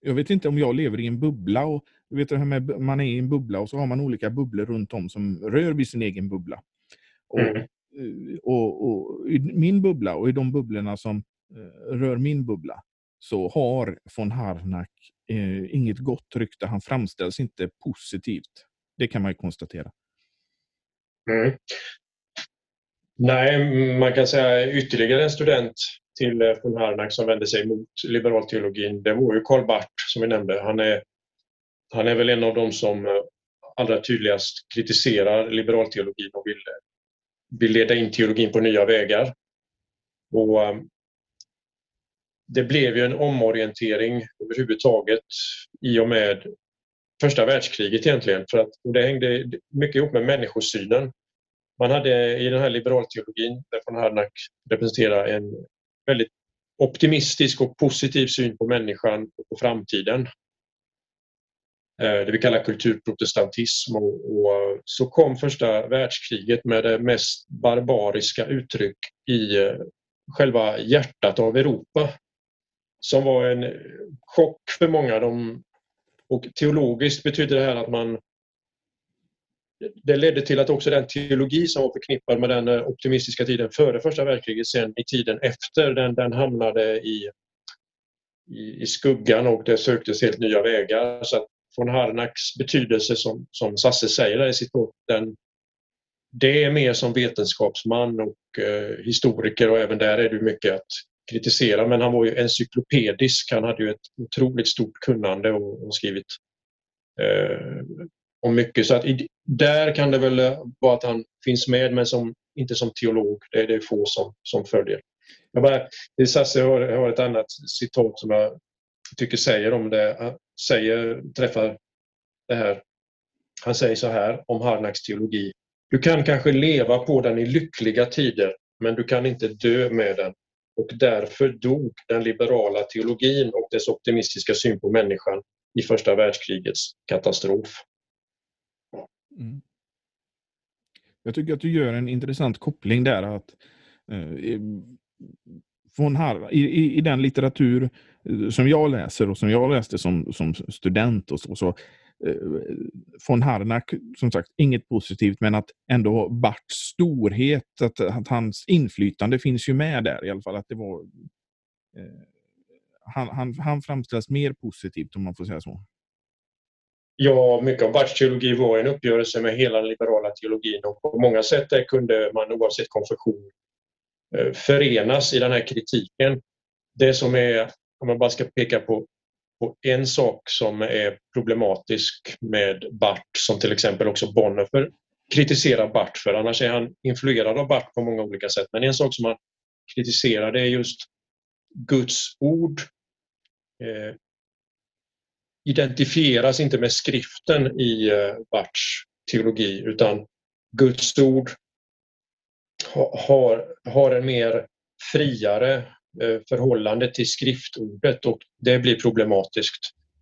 jag vet inte om jag lever i en bubbla och du vet det här med man är i en bubbla och så har man olika bubblor runt om som rör vid sin egen bubbla. Och, mm. Eh, och, och, I min bubbla och i de bubblorna som eh, rör min bubbla så har von Harnack eh, inget gott rykte. Han framställs inte positivt. Det kan man ju konstatera. Mm. Nej, man kan säga ytterligare en student till eh, von Harnack som vände sig mot liberalteologin, det var ju Karl Barth som vi nämnde. Han är han är väl en av de som eh, allra tydligast kritiserar liberalteologin och vill, vill leda in teologin på nya vägar. Och eh, det blev ju en omorientering överhuvudtaget i och med första världskriget egentligen. För att, och det hängde mycket ihop med människosynen. Man hade i den här liberalteologin, där von Harnack representerar en väldigt optimistisk och positiv syn på människan och på framtiden. Eh, det vi kallar kulturprotestantism. Och, och, så kom första världskriget med det mest barbariska uttryck i eh, själva hjärtat av Europa. Som var en chock för många. De, och teologiskt betyder det här att man det ledde till att också den teologi som var förknippad med den eh, optimistiska tiden före första världskriget sen i tiden efter den, den hamnade i, i, i skuggan och det söktes helt nya vägar. Så att von Harnacks betydelse som, som Sasse säger i sitt bok, den, det är mer som vetenskapsman och eh, historiker och även där är det mycket att kritisera men han var ju encyklopedisk. Han hade ju ett otroligt stort kunnande och, och skrivit eh, om mycket. Så att i, där kan det väl eh, vara att han finns med men som, inte som teolog. Det är det få som, som följer. Jag bara, Sasse har, har ett annat citat som jag tycker säger om det. Säger, träffar det här. Han säger så här om Harnacks teologi. Du kan kanske leva på den i lyckliga tider men du kan inte dö med den. Och därför dog den liberala teologin och dess optimistiska syn på människan i första världskrigets katastrof. Mm. Jag tycker att du gör en intressant koppling där. att eh, från Har i, i, i, den litteratur eh, som jag läser och som jag läste som, som student och så, så eh, von Harnack, som sagt, inget positivt, men att ändå Barts storhet, att, att hans inflytande finns ju med där i alla fall. att det var eh, han, han, han framställs mer positivt om man får säga så. Ja, mycket av Barths teologi var en uppgörelse med hela den liberala teologin och på många sätt där kunde man oavsett konfession eh, förenas i den här kritiken. Det som är, om man bara ska peka på, på en sak som är problematisk med Barth, som till exempel också Bonhoeffer kritiserar Barth för, annars är han influerad av Barth på många olika sätt. Men en sak som han kritiserar det är just Guds ord eh, identifieras inte med skriften i eh, Barths teologi utan Guds ord har, har en mer friare Eh, förhållande till skriftordet och det blir problematiskt.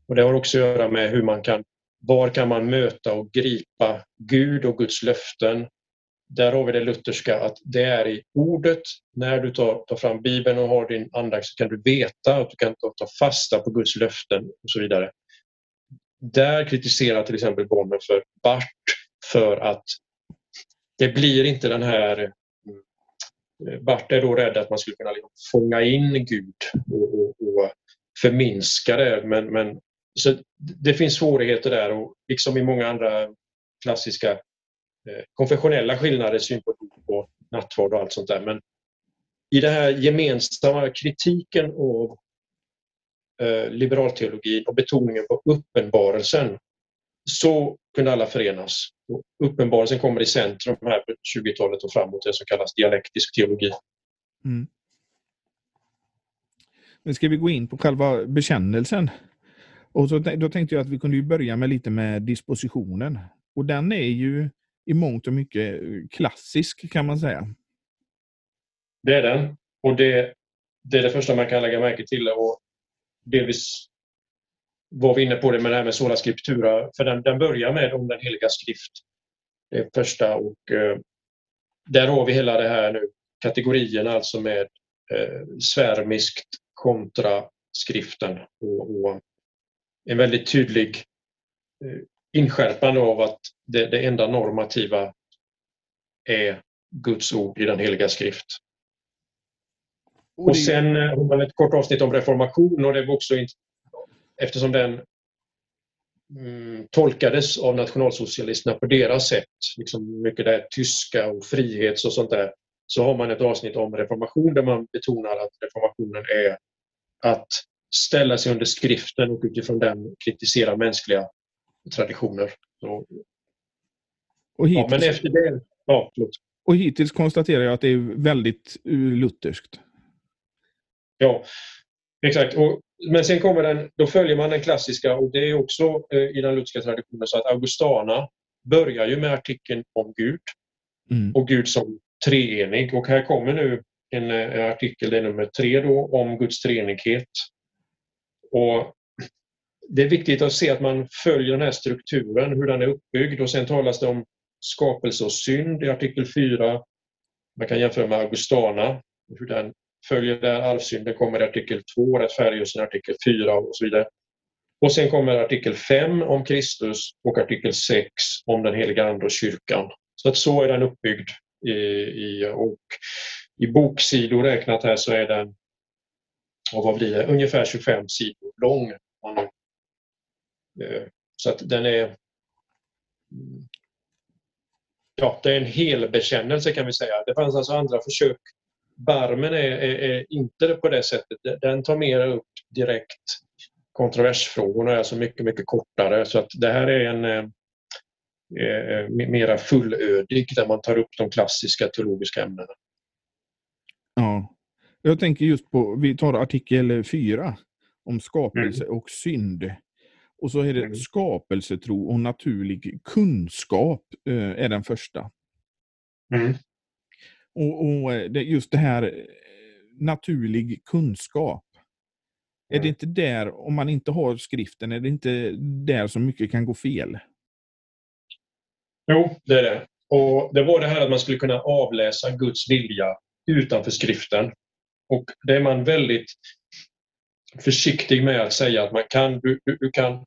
Och Det har också att göra med hur man kan, var kan man möta och gripa Gud och Guds löften. Där har vi det lutherska att det är i ordet. När du tar, tar fram Bibeln och har din andakt så kan du veta att du kan ta, ta fasta på Guds löften och så vidare. Där kritiserar till exempel Bonner för Bart för att det blir inte den här Eh, Bart är då rädd att man skulle kunna liksom fånga in Gud och, och, och förminska det. Men, men, så det finns svårigheter där och liksom i många andra klassiska eh, konfessionella skillnader, syn på och nattvard och allt sånt där. Men i den här gemensamma kritiken av eh, liberalteologin och betoningen på uppenbarelsen så kunde alla förenas. Och uppenbarelsen kommer i centrum här på 20-talet och framåt, det som kallas dialektisk teologi. Mm. Men ska vi gå in på själva bekännelsen? Och så, då tänkte jag att vi kunde börja med lite med dispositionen. Och den är ju i mångt och mycket klassisk kan man säga. Det är den. Och det, det är det första man kan lägga märke till. Och delvis var vi inne på det med det här med sola scriptura, för den, den börjar med om den heliga skrift. Det första och eh, där har vi hela det här nu, kategorierna alltså med eh, svärmiskt kontra skriften och, och en väldigt tydlig eh, inskärpande av att det, det enda normativa är Guds ord i den heliga skrift. Och, sen eh, har man ett kort avsnitt om reformation och det var också eftersom den mm, tolkades av nationalsocialisterna på deras sätt, liksom mycket det tyska och frihets och sånt där, så har man ett avsnitt om reformation där man betonar att reformationen är att ställa sig under skriften och utifrån den kritisera mänskliga traditioner. Så, och hittills, ja, men efter det... Ja, och hittills konstaterar jag att det är väldigt uh, lutherskt. Ja, exakt. Och, men sen kommer den, då följer man den klassiska och det är också eh, i den lutherska traditionen så att Augustana börjar ju med artikeln om Gud mm. och Gud som treenig. Och här kommer nu en, en artikel, det är nummer tre då, om Guds treenighet. Och det är viktigt att se att man följer den här strukturen, hur den är uppbyggd och sen talas det om skapelse och synd i artikel 4. Man kan jämföra med Augustana, hur den följer där arvsynden kommer i artikel 2, rättfärdigelsen i artikel 4 och så vidare. Och sen kommer artikel 5 om Kristus och artikel 6 om den heliga Ande och kyrkan. Så att så är den uppbyggd. I, i, och I boksidor räknat här så är den och vad blir det? ungefär 25 sidor lång. Eh, så att den är mm, ja, det är en hel bekännelse kan vi säga. Det fanns alltså andra försök. Barmen är, är, är inte på det sättet. Den tar mer upp direkt kontroversfrågorna är alltså mycket, mycket kortare. Så att det här är en eh, eh mera fullödig där man tar upp de klassiska teologiska ämnena. Ja. Jag tänker just på, vi tar artikel 4 om skapelse mm. och synd. Och så är det mm. skapelsetro och naturlig kunskap eh, är den första. Mm. Och, och eh, det, just det här eh, naturlig kunskap. Är det mm. inte där, om man inte har skriften, är det inte där som mycket kan gå fel? Jo, det är det. Och Det var det här att man skulle kunna avläsa Guds vilja utanför skriften. Och det är man väldigt försiktig med att säga att man kan, du, du, du kan,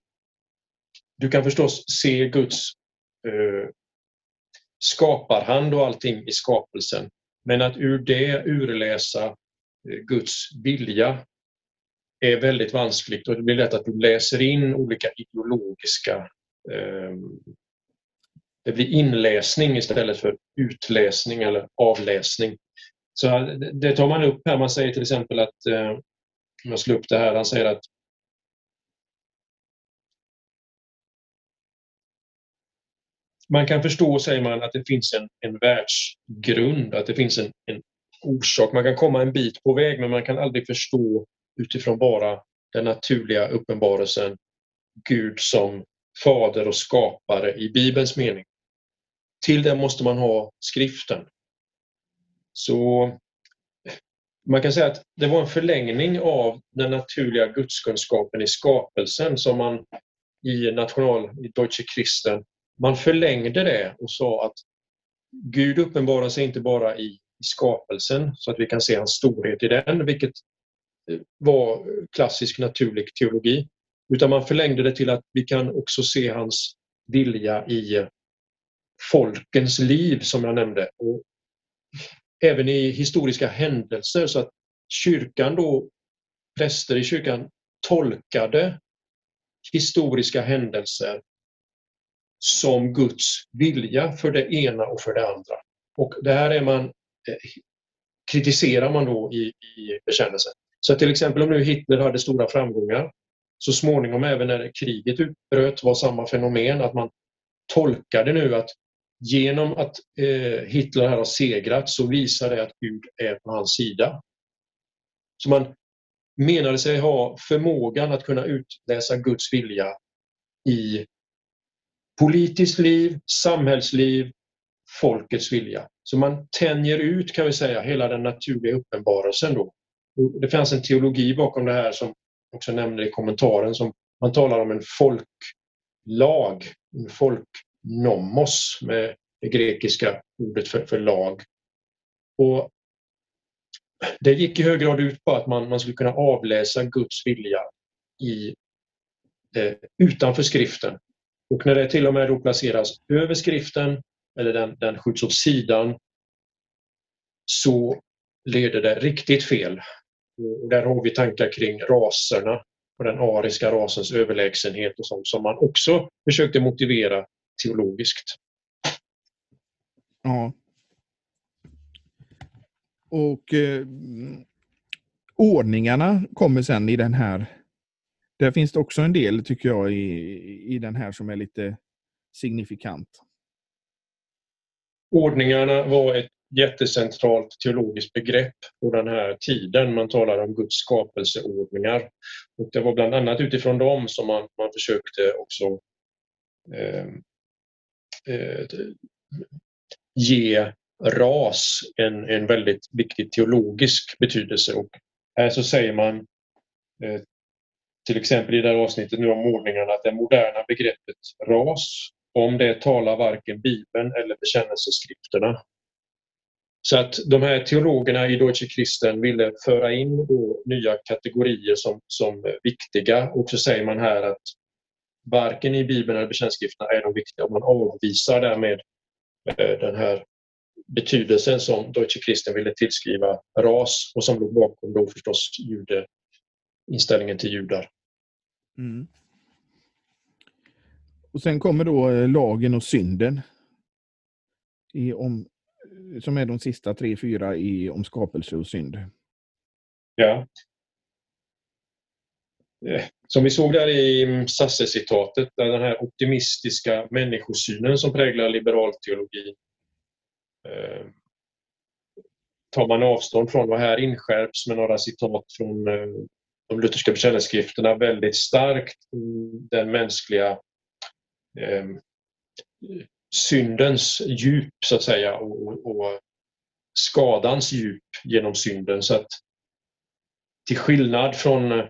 du kan förstås se Guds eh, skaparhand och allting i skapelsen. Men att ur det urläsa eh, Guds vilja är väldigt vanskligt och det blir lätt att du läser in olika ideologiska eh, det blir inläsning istället för utläsning eller avläsning. Så det tar man upp här. Man säger till exempel att, eh, om jag slår upp det här, han säger att man kan förstå, säger man, att det finns en, en världsgrund, att det finns en, en orsak. Man kan komma en bit på väg men man kan aldrig förstå utifrån bara den naturliga uppenbarelsen Gud som fader och skapare i Bibelns mening. Till det måste man ha skriften. Så man kan säga att det var en förlängning av den naturliga gudskunskapen i skapelsen som man i national, i Deutsche Christen, man förlängde det och sa att Gud uppenbarar sig inte bara i, skapelsen så att vi kan se hans storhet i den, vilket eh, var klassisk naturlig teologi, utan man förlängde det till att vi kan också se hans vilja i folkens liv som jag nämnde. Och även i historiska händelser så att kyrkan då, präster i kyrkan tolkade historiska händelser som Guds vilja för det ena och för det andra. Och det här är man, eh, kritiserar man då i, i bekännelsen. Så till exempel om nu Hitler hade stora framgångar, så småningom även när kriget utbröt var samma fenomen att man tolkade nu att genom att eh, Hitler här har segrat så visar det att Gud är på hans sida. Så man menade sig ha förmågan att kunna utläsa Guds vilja i politiskt liv, samhällsliv, folkets vilja. Så man tänjer ut kan vi säga hela den naturliga uppenbarelsen då. Det fanns en teologi bakom det här som också nämnde i kommentaren som man talar om en folklag, en folknomos med det grekiska ordet för, för lag. Och det gick i hög grad ut på att man, man skulle kunna avläsa Guds vilja i, eh, utanför skriften. Och när det till och med då placeras över skriften eller den, den skjuts åt sidan så leder det riktigt fel. Och där har vi tankar kring raserna och den ariska rasens överlägsenhet och sånt som man också försökte motivera teologiskt. Ja. Och eh, ordningarna kommer sen i den här där finns det också en del, tycker jag, i, i den här som är lite signifikant. Ordningarna var ett jättecentralt teologiskt begrepp på den här tiden. Man talar om Guds skapelseordningar. Och det var bland annat utifrån dem som man, man försökte också eh, eh, ge ras en, en väldigt viktig teologisk betydelse. Och här så säger man eh, till exempel i det här avsnittet nu om ordningarna, att det moderna begreppet ras, om det talar varken Bibeln eller bekännelseskrifterna. Så att de här teologerna i Deutsche Christen ville föra in då nya kategorier som, som viktiga och så säger man här att varken i Bibeln eller bekännelseskrifterna är de viktiga och man avvisar därmed eh, den här betydelsen som Deutsche Christen ville tillskriva ras och som låg bakom då förstås jude, inställningen till judar. Mm. Och sen kommer då eh, lagen och synden. I om, som är de sista tre, fyra i om skapelse och synd. Ja. Eh, som vi såg där i Sasse-citatet, där den här optimistiska människosynen som präglar liberal teologi eh, tar man avstånd från och här inskärps med några citat från de lutherska bekännelseskrifterna väldigt starkt den mänskliga eh, syndens djup så att säga och, och, skadans djup genom synden. Så att till skillnad från eh,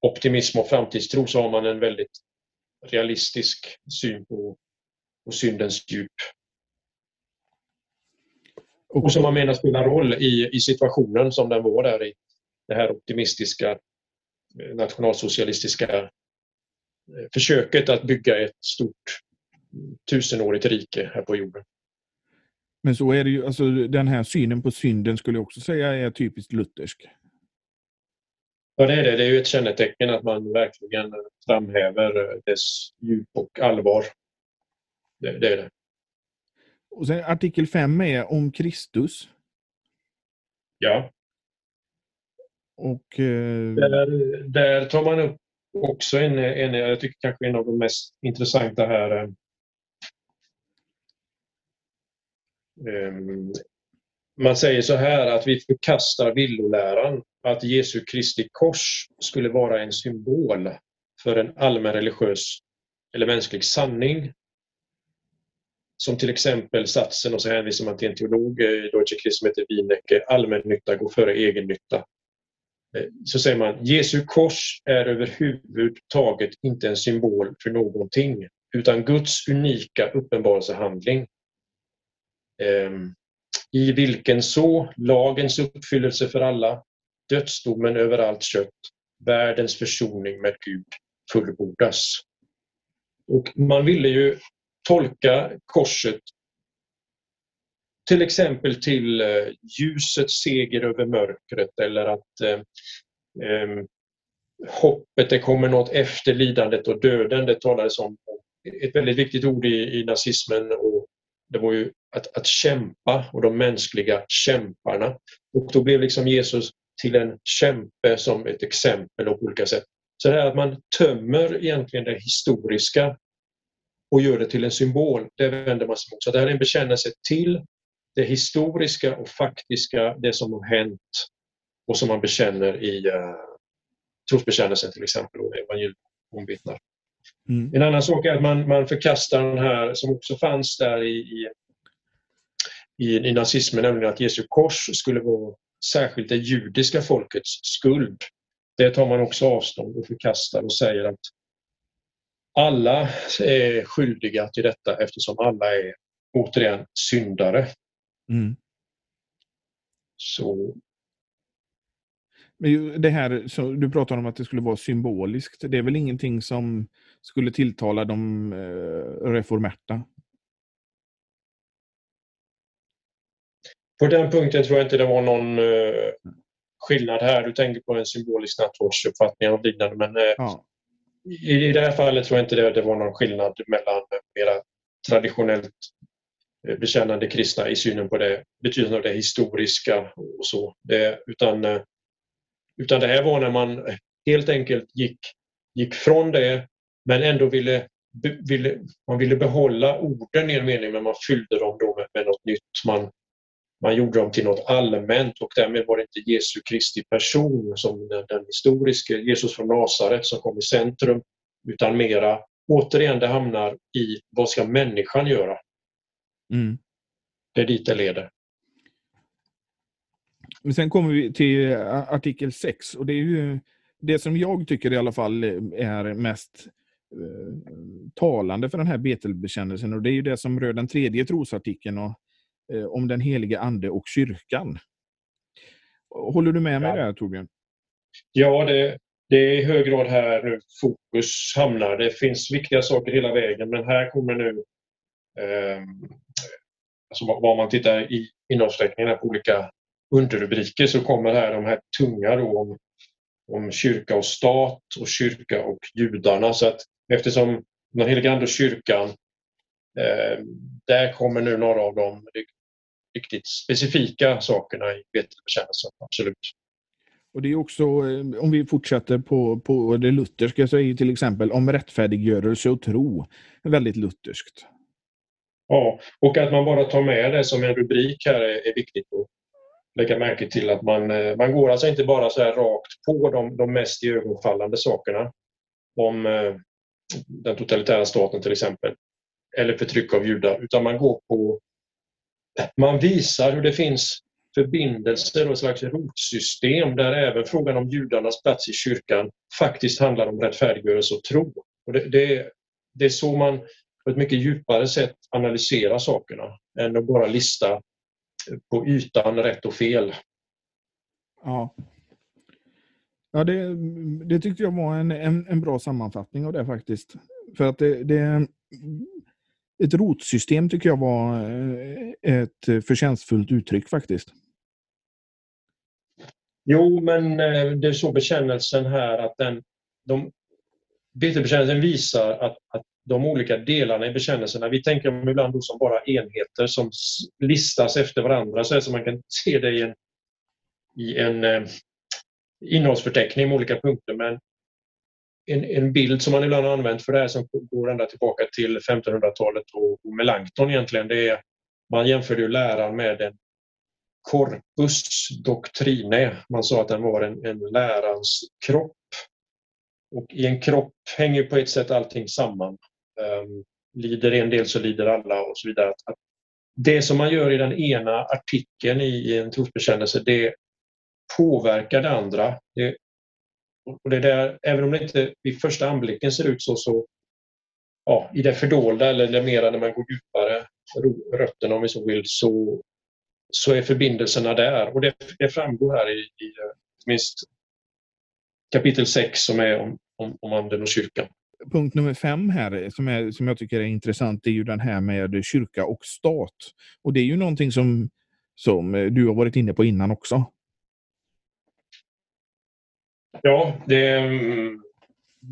optimism och framtidstro så har man en väldigt realistisk syn på, på syndens djup. Och som man menar spelar roll i, i situationen som den var där i det här optimistiska eh, nationalsocialistiska eh, försöket att bygga ett stort tusenårigt rike här på jorden. Men så är det ju, alltså den här synen på synden skulle jag också säga är typiskt luthersk. Ja, det är det. Det är ju ett kännetecken att man verkligen framhäver dess djup och allvar. Det, det är det. Och sen artikel 5 är om Kristus. Ja. Och, eh... där, där tar man upp också en, en, jag tycker kanske en av de mest intressanta här. Eh, eh man säger så här att vi förkastar villoläran att Jesu Kristi kors skulle vara en symbol för en allmän religiös eller mänsklig sanning. Som till exempel satsen, och så hänvisar man till en teolog eh, i Deutsche Christ som heter Wienecke, allmännytta går före egennytta. Eh, så säger man Jesu kors är överhuvudtaget inte en symbol för någonting utan Guds unika uppenbarelsehandling ehm, i vilken så lagens uppfyllelse för alla, dödsdomen över allt kött, världens försoning med Gud fullbordas. Och man ville ju tolka korset till exempel till eh, ljusets seger över mörkret eller att eh, eh, hoppet, det kommer något efter lidandet och döden. Det talades om ett väldigt viktigt ord i, i nazismen och det var ju att, att kämpa och de mänskliga kämparna. Och då blev liksom Jesus till en kämpe som ett exempel på olika sätt. Så det här att man tömmer egentligen det historiska och gör det till en symbol, det vänder man sig mot. Så det här är en bekännelse till det historiska och faktiska, det som har hänt och som man bekänner i uh, trosbekännelsen till exempel och evangeliet omvittnar. Mm. En annan sak är att man, man förkastar den här som också fanns där i, i, i, i nazismen, nämligen att Jesu kors skulle vara särskilt det judiska folkets skuld. Det tar man också avstånd och förkastar och säger att alla är skyldiga till detta eftersom alla är återigen syndare. Mm. Så men det här, så du pratar om att det skulle vara symboliskt. Det är väl ingenting som skulle tilltala de eh, reformerta? På den punkten tror jag inte det var någon eh, skillnad här. Du tänker på en symbolisk nattvårdsuppfattning och liknande. Men eh, ja. i, i det här fallet tror jag inte det, det var någon skillnad mellan mera traditionellt Eh, bekännande kristna i synen på det, betydelsen av det historiska och så. Det, utan eh, utan det här var när man helt enkelt gick, gick från det men ändå ville, ville, man ville behålla orden i en mening men man fyllde dem då med, med något nytt. Man, man gjorde dem till något allmänt och därmed var det inte Jesu Kristi person som den, den historiske Jesus från Nasaret som kom i centrum utan mera återigen det hamnar i vad ska människan göra? Mm. Det är dit det leder. Men sen kommer vi till eh, artikel 6 och det är ju det som jag tycker i alla fall eh, är mest eh, talande för den här Betelbekännelsen och det är ju det som rör den tredje trosartikeln och om den helige ande och kyrkan. Håller du med mig ja. där Torbjörn? Ja, det, det är i hög grad här nu fokus hamnar. Det finns viktiga saker hela vägen men här kommer nu eh, Ehm, alltså vad man tittar i innehållsförteckningen på olika underrubriker så kommer här de här tunga då om, om kyrka och stat och kyrka och judarna. Så att eftersom den heliga Ande och kyrkan, eh, där kommer nu några av de riktigt specifika sakerna i bekännelsen, absolut. Och det är också, eh, om vi fortsätter på, på det lutherska, så är ju till exempel om rättfärdiggörelse och tro väldigt lutherskt. Ja, och att man bara tar med det som en rubrik här är, är viktigt att lägga märke till. att Man, eh, man går alltså inte bara så här rakt på de, de mest iögonfallande sakerna om eh, den totalitära staten till exempel, eller förtryck av judar, utan man går på... Man visar hur det finns förbindelser och ett slags rotsystem där även frågan om judarnas plats i kyrkan faktiskt handlar om rättfärdiggörelse och tro. Och det, det, det är så man på ett mycket djupare sätt analyserar sakerna än att bara lista på ytan rätt och fel. Ja, ja det, det tyckte jag var en, en, en bra sammanfattning av det faktiskt. För att det, det ett rotsystem tycker jag var eh, ett förtjänstfullt uttryck faktiskt. Jo, men eh, det är så bekännelsen här att den, de, bekännelsen visar att, att de olika delarna i bekännelserna, vi tänker dem ibland som bara enheter som listas efter varandra så att man kan se det i en, i en eh, innehållsförteckning med olika punkter. Men en, en, bild som man ibland har använt för det här som går ända tillbaka till 1500-talet och, och Melanchthon egentligen, det är man jämförde ju läran med en corpus doctrine. Man sa att den var en, en lärans kropp. Och i en kropp hänger på ett sätt allting samman. Ehm, lider en del så lider alla och så vidare. Att, det som man gör i den ena artikeln i en trosbekännelse, det påverkar det andra. Det, och det där, även om det inte vid första anblicken ser ut så, så ja, i det fördolda eller mera när man går djupare, rötterna om vi så vill, så, så är förbindelserna där. Och det, det framgår här i, i eh, minst kapitel 6 som är om, om, om anden och kyrkan. Punkt nummer fem här eh, som, är, som jag tycker är intressant är ju den här med kyrka och stat. Och det är ju någonting som, som eh, du har varit inne på innan också. Ja, det, mm,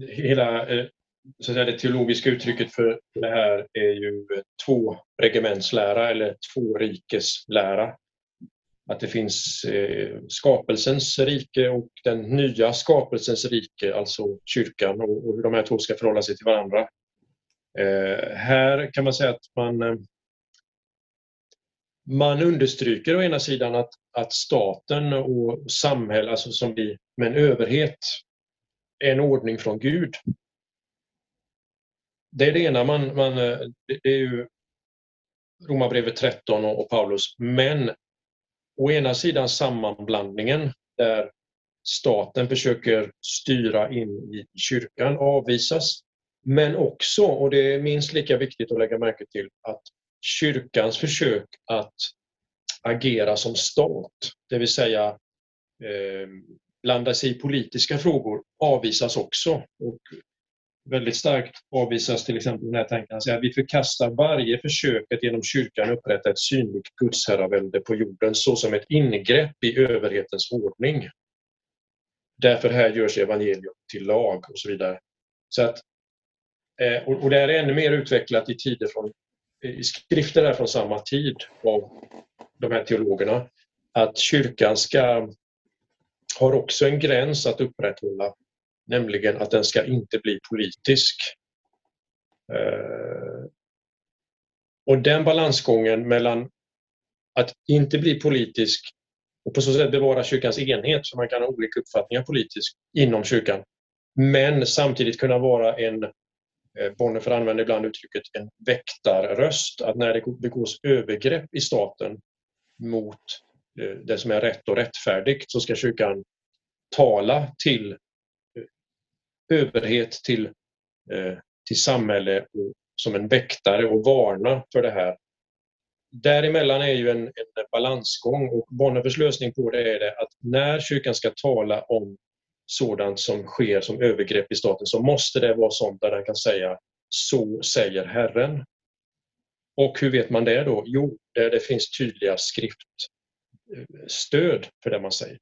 hela eh, så att säga, det teologiska uttrycket för det här är ju två regementslära eller två rikeslära. Att det finns eh, skapelsens rike och den nya skapelsens rike, alltså kyrkan och, hur de här två ska förhålla sig till varandra. Eh, här kan man säga att man, eh, man understryker å ena sidan att, att staten och samhället, alltså som vi med en överhet, är en ordning från Gud det är det ena, man, man, eh, det är ju Romarbrevet 13 och, och Paulus. Men å ena sidan sammanblandningen där staten försöker styra in i kyrkan avvisas. Men också, och det är minst lika viktigt att lägga märke till, att kyrkans försök att agera som stat, det vill säga eh, blanda sig i politiska frågor, avvisas också. Och väldigt starkt avvisas till exempel den här tanken att vi förkastar varje försök att genom kyrkan upprätta ett synligt gudsherravälde på jorden såsom ett ingrepp i överhetens ordning. Därför här görs evangelium till lag och så vidare. Så att, eh, och det här är ännu mer utvecklat i tider från i skrifter där från samma tid av de här teologerna att kyrkan ska har också en gräns att upprätthålla nämligen att den ska inte bli politisk. Eh, och den balansgången mellan att inte bli politisk och på så sätt bevara kyrkans enhet, så man kan ha olika uppfattningar politiskt inom kyrkan, men samtidigt kunna vara en, eh, Bonnefer Bonhoeffer använder ibland uttrycket en väktarröst, att när det begås övergrepp i staten mot eh, det som är rätt och rättfärdigt så ska kyrkan tala till överhet till, eh, till samhälle och, som en väktare och varna för det här. däremellan är ju en, en balansgång och Bonhoeffers lösning på det är det att när kyrkan ska tala om sådant som sker som övergrepp i staten så måste det vara sånt där den kan säga så säger Herren. Och hur vet man det då? Jo, där det finns tydliga skriftstöd för det man säger.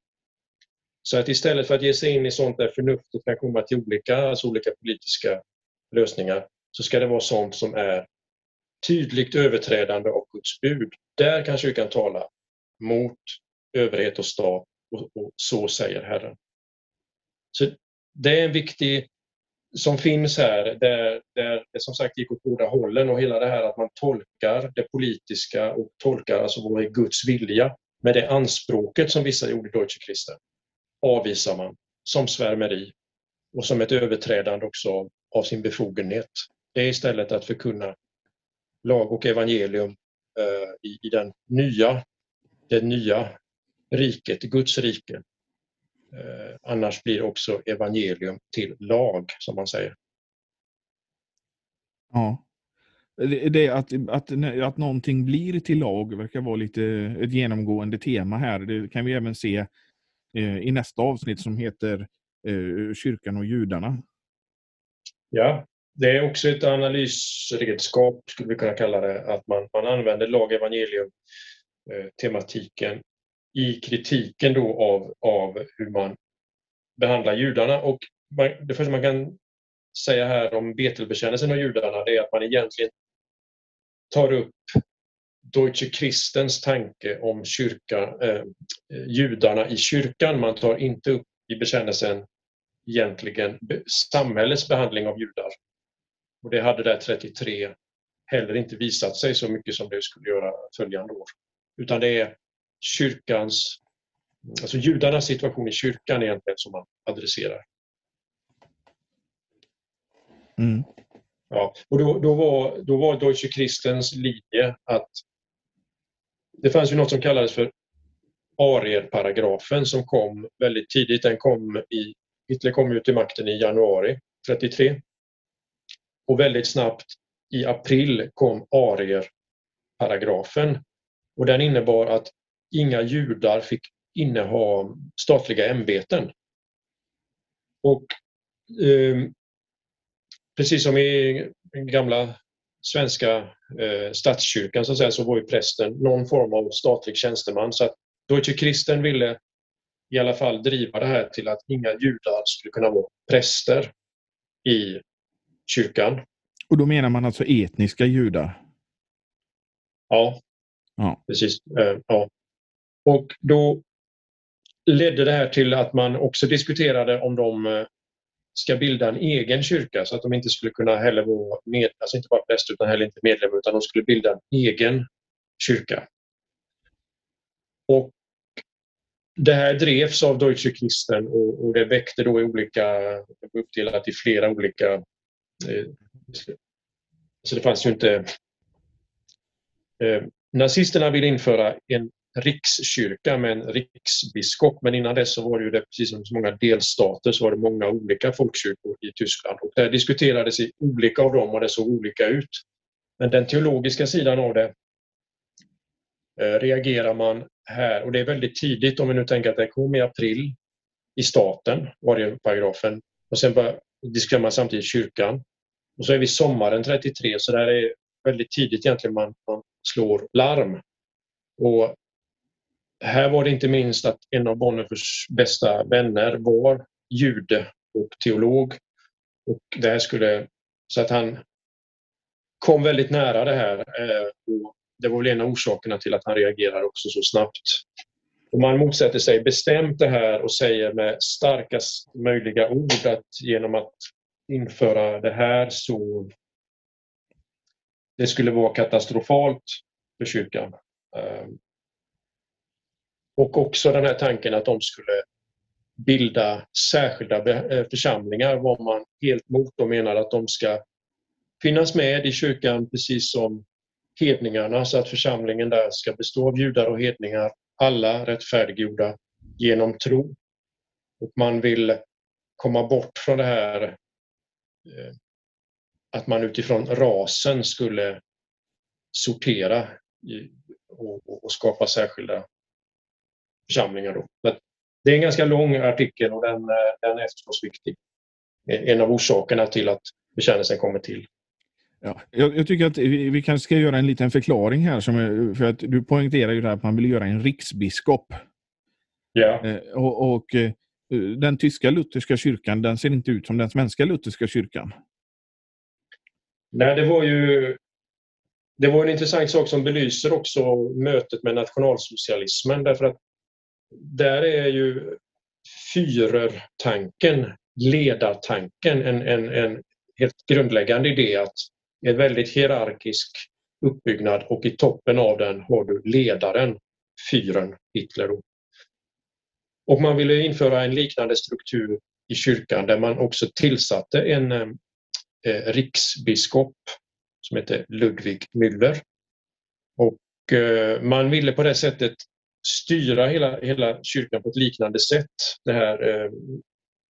Så att istället för att ge sig in i sånt där förnuftet kan komma till olika, alltså olika politiska lösningar så ska det vara sånt som är tydligt överträdande av Guds bud. Där kan kyrkan tala mot överhet och stat och, och så säger Herren. Så det är en viktig som finns här där, där det som sagt gick åt båda hållen och hela det här att man tolkar det politiska och tolkar alltså vad är Guds vilja med det anspråket som vissa gjorde i Deutsche Christen avvisar man som svärmeri och som ett överträdande också av sin befogenhet. Det är istället att förkunna lag och evangelium eh, i, i den nya, det nya riket, Guds rike. Eh, annars blir också evangelium till lag, som man säger. Ja. Det att, att, att någonting blir till lag verkar vara lite ett genomgående tema här. Det kan vi även se Eh, i nästa avsnitt som heter eh, Kyrkan och judarna. Ja, det är också ett analysredskap, skulle vi kunna kalla det, att man, man använder lag evangelium eh, tematiken i kritiken då av, av hur man behandlar judarna. Och man, det första man kan säga här om Betelbekännelsen och judarna det är att man egentligen tar upp Deutsche Christens tanke om kyrka, eh, judarna i kyrkan. Man tar inte upp i bekännelsen egentligen samhällets behandling av judar. Och det hade där 33 heller inte visat sig så mycket som det skulle göra följande år. Utan det är kyrkans, alltså judarnas situation i kyrkan egentligen som man adresserar. Mm. Ja, och då, då, var, då var Deutsche Christens linje att det fanns ju något som kallades för arierparagrafen som kom väldigt tidigt. Den kom i, Hitler kom ju till makten i januari 33. Och väldigt snabbt i april kom arierparagrafen. Och den innebar att inga judar fick inneha statliga ämbeten. Och eh, precis som i den gamla svenska eh, statskyrkan så, att säga, så var ju prästen någon form av statlig tjänsteman. Så att Deutsche Christen ville i alla fall driva det här till att inga judar skulle kunna vara präster i kyrkan. Och då menar man alltså etniska judar? Ja, ja. precis. Eh, ja. Och då ledde det här till att man också diskuterade om de eh, ska bilda en egen kyrka så att de inte skulle kunna heller vara med, alltså inte bara präst utan heller inte medlem utan de skulle bilda en egen kyrka. Och det här drevs av Deutsche Christen och, och det väckte då i olika, uppdelat i flera olika eh, så det fanns ju inte eh, Nazisterna ville införa en rikskyrka med en riksbiskop. Men innan dess så var det ju det, precis som så många delstater så var det många olika folkkyrkor i Tyskland. Och där diskuterades i olika av dem och det såg olika ut. Men den teologiska sidan av det eh, reagerar man här och det är väldigt tidigt om vi nu tänker att det kom i april i staten, var det paragrafen. Och sen diskuterar man samtidigt kyrkan. Och så är vi sommaren 33 så där är väldigt tidigt egentligen man, man slår larm. Och här var det inte minst att en av Bonhoeffers bästa vänner var jude och teolog. Och det skulle, så att han kom väldigt nära det här. Eh, och det var väl en av orsakerna till att han reagerar också så snabbt. Och man motsätter sig bestämt det här och säger med starkast möjliga ord att genom att införa det här så det skulle vara katastrofalt för kyrkan. Eh, och också den här tanken att de skulle bilda särskilda eh, församlingar var man helt mot och menade att de ska finnas med i kyrkan precis som hedningarna så att församlingen där ska bestå av judar och hedningar, alla rättfärdiggjorda genom tro. Och man vill komma bort från det här eh, att man utifrån rasen skulle sortera och skapa särskilda församlingar. Då. Det är en ganska lång artikel och den, den är förstås viktig. En av orsakerna till att bekännelsen kommer till. Ja, jag, jag, tycker att vi, vi kanske ska göra en liten förklaring här. Som, för att du poängterar ju att man vill göra en riksbiskop. Ja. Eh, och, och eh, den tyska lutherska kyrkan den ser inte ut som den svenska lutherska kyrkan. Nej, det var ju det var en intressant sak som belyser också mötet med nationalsocialismen därför att där är ju Führertanken, ledartanken, en, en, en helt grundläggande idé att en väldigt hierarkisk uppbyggnad och i toppen av den har du ledaren, Führern, Hitler. Då. Och man ville införa en liknande struktur i kyrkan där man också tillsatte en eh, eh riksbiskop som heter Ludwig Müller. Och eh, man ville på det sättet styra hela, hela kyrkan på ett liknande sätt. Det här, eh,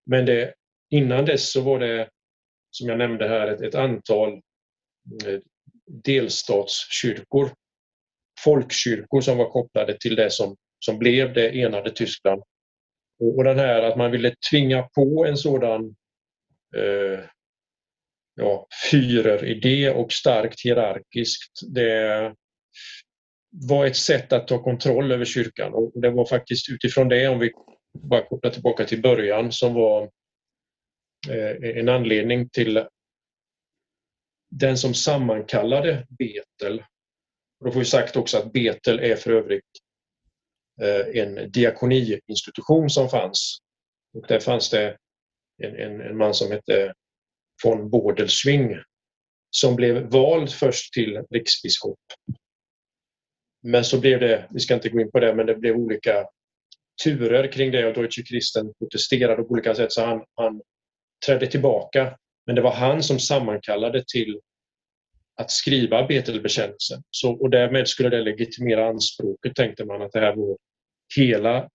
men det, innan dess så var det, som jag nämnde här, ett, ett antal eh, delstatskyrkor, folkkyrkor som var kopplade till det som, som blev det enade Tyskland. Och, och den här att man ville tvinga på en sådan eh, ja, Führer-idé och starkt hierarkiskt. Det var ett sätt att ta kontroll över kyrkan och det var faktiskt utifrån det, om vi bara kopplar tillbaka till början, som var eh, en anledning till den som sammankallade Betel. då får vi sagt också att Betel är för övrigt eh, en diakoniinstitution som fanns. Och där fanns det en, en, en man som hette von Bodelschwing som blev vald först till riksbiskop. Men så blev det, vi ska inte gå in på det, men det blev olika turer kring det och Deutsche Christen protesterade på olika sätt så han, han trädde tillbaka. Men det var han som sammankallade till att skriva Betelbekännelsen. Så, och därmed skulle det legitimera anspråket, tänkte man, att det här var hela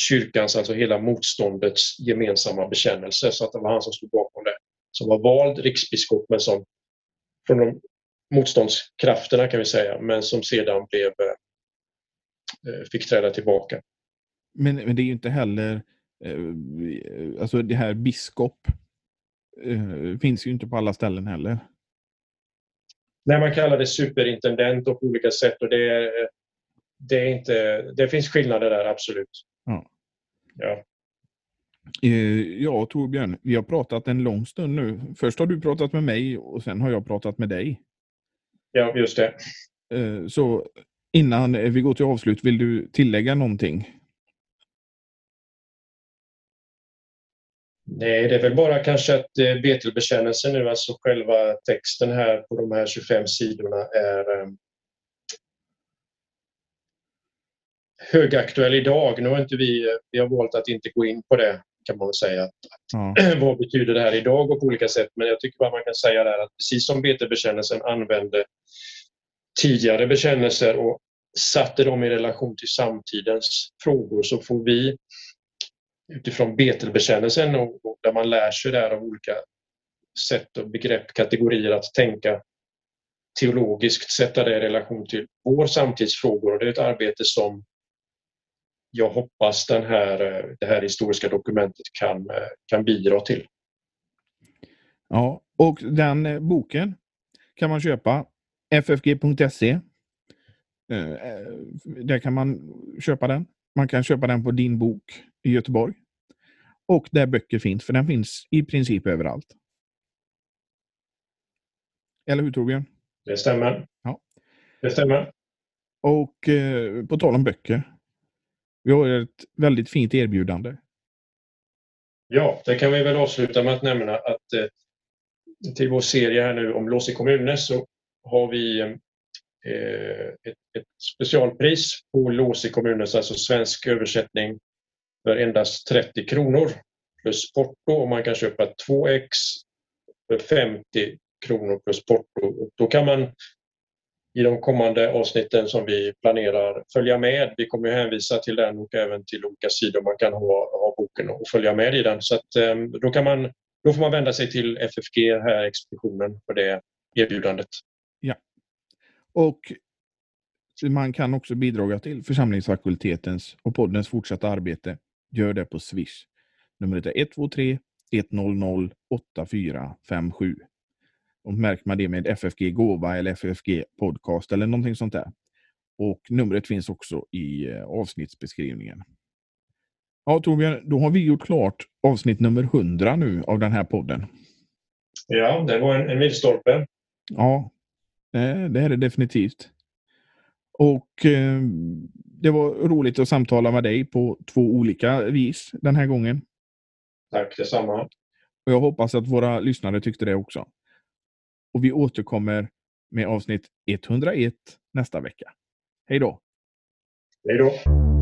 kyrkans, alltså hela motståndets gemensamma bekännelse. Så att det var han som stod bakom det som var vald riksbiskop men som från de motståndskrafterna kan vi säga, men som sedan blev, eh, fick träda tillbaka. Men, men det är ju inte heller, eh, alltså det här biskop eh, finns ju inte på alla ställen heller. Nej, man kallar det superintendent och på olika sätt och det, är, det, är inte, det finns skillnader där, absolut. Ja. ja. Eh, ja, Torbjörn, vi har pratat en lång stund nu. Först har du pratat med mig och sen har jag pratat med dig. Ja, just det. Eh, så innan vi går till avslut, vill du tillägga någonting? Nej, det är väl bara kanske att eh, Betelbekännelsen nu, alltså själva texten här på de här 25 sidorna är högaktuell idag. Nu har inte vi, vi har valt att inte gå in på det kan man väl säga. Att, ja. (clears throat) vad betyder det här idag och på olika sätt? Men jag tycker bara man kan säga där att precis som betebekännelsen använde tidigare bekännelser och satte dem i relation till samtidens frågor så får vi utifrån Betelbekännelsen och, och där man lär sig där av olika sätt och begrepp, kategorier att tänka teologiskt, sätta det i relation till vår samtidsfrågor. Och det är ett arbete som jag hoppas den här, eh, det här historiska dokumentet kan, eh, kan bidra till. Ja, och den eh, boken kan man köpa ffg.se. Där kan man köpa den. Man kan köpa den på Din bok i Göteborg. Och där böcker finns, för den finns i princip överallt. Eller hur Torbjörn? Det stämmer. Ja. Det stämmer. Och eh, på tal om böcker. Vi har ett väldigt fint erbjudande. Ja, det kan vi väl avsluta med att nämna att eh, till vår serie här nu om Låsi kommuner så har vi eh, ett, ett, specialpris på Låsi kommuners, alltså svensk översättning för endast 30 kronor plus porto och man kan köpa två ex för 50 kronor plus porto. Och då kan man i de kommande avsnitten som vi planerar följa med. Vi kommer hänvisa till den och även till olika sidor man kan ha, ha boken och följa med i den. Så att, ehm, då, kan man, då får man vända sig till FFG här, expeditionen, för det erbjudandet. Ja. Och man kan också bidra till församlingsfakultetens och poddens fortsatta arbete. Gör det på Swish. Numret är 123 100 8457. Och märker man det med FFG Gåva eller FFG Podcast eller någonting sånt där. Och numret finns också i eh, avsnittsbeskrivningen. Ja, Torbjörn, då har vi gjort klart avsnitt nummer 100 nu av den här podden. Ja, det var en, en milstolpe. Ja, det är det definitivt. Och eh, det var roligt att samtala med dig på två olika vis den här gången. Tack detsamma. Och jag hoppas att våra lyssnare tyckte det också. Och vi återkommer med avsnitt 101 nästa vecka. Hej då! Hej då!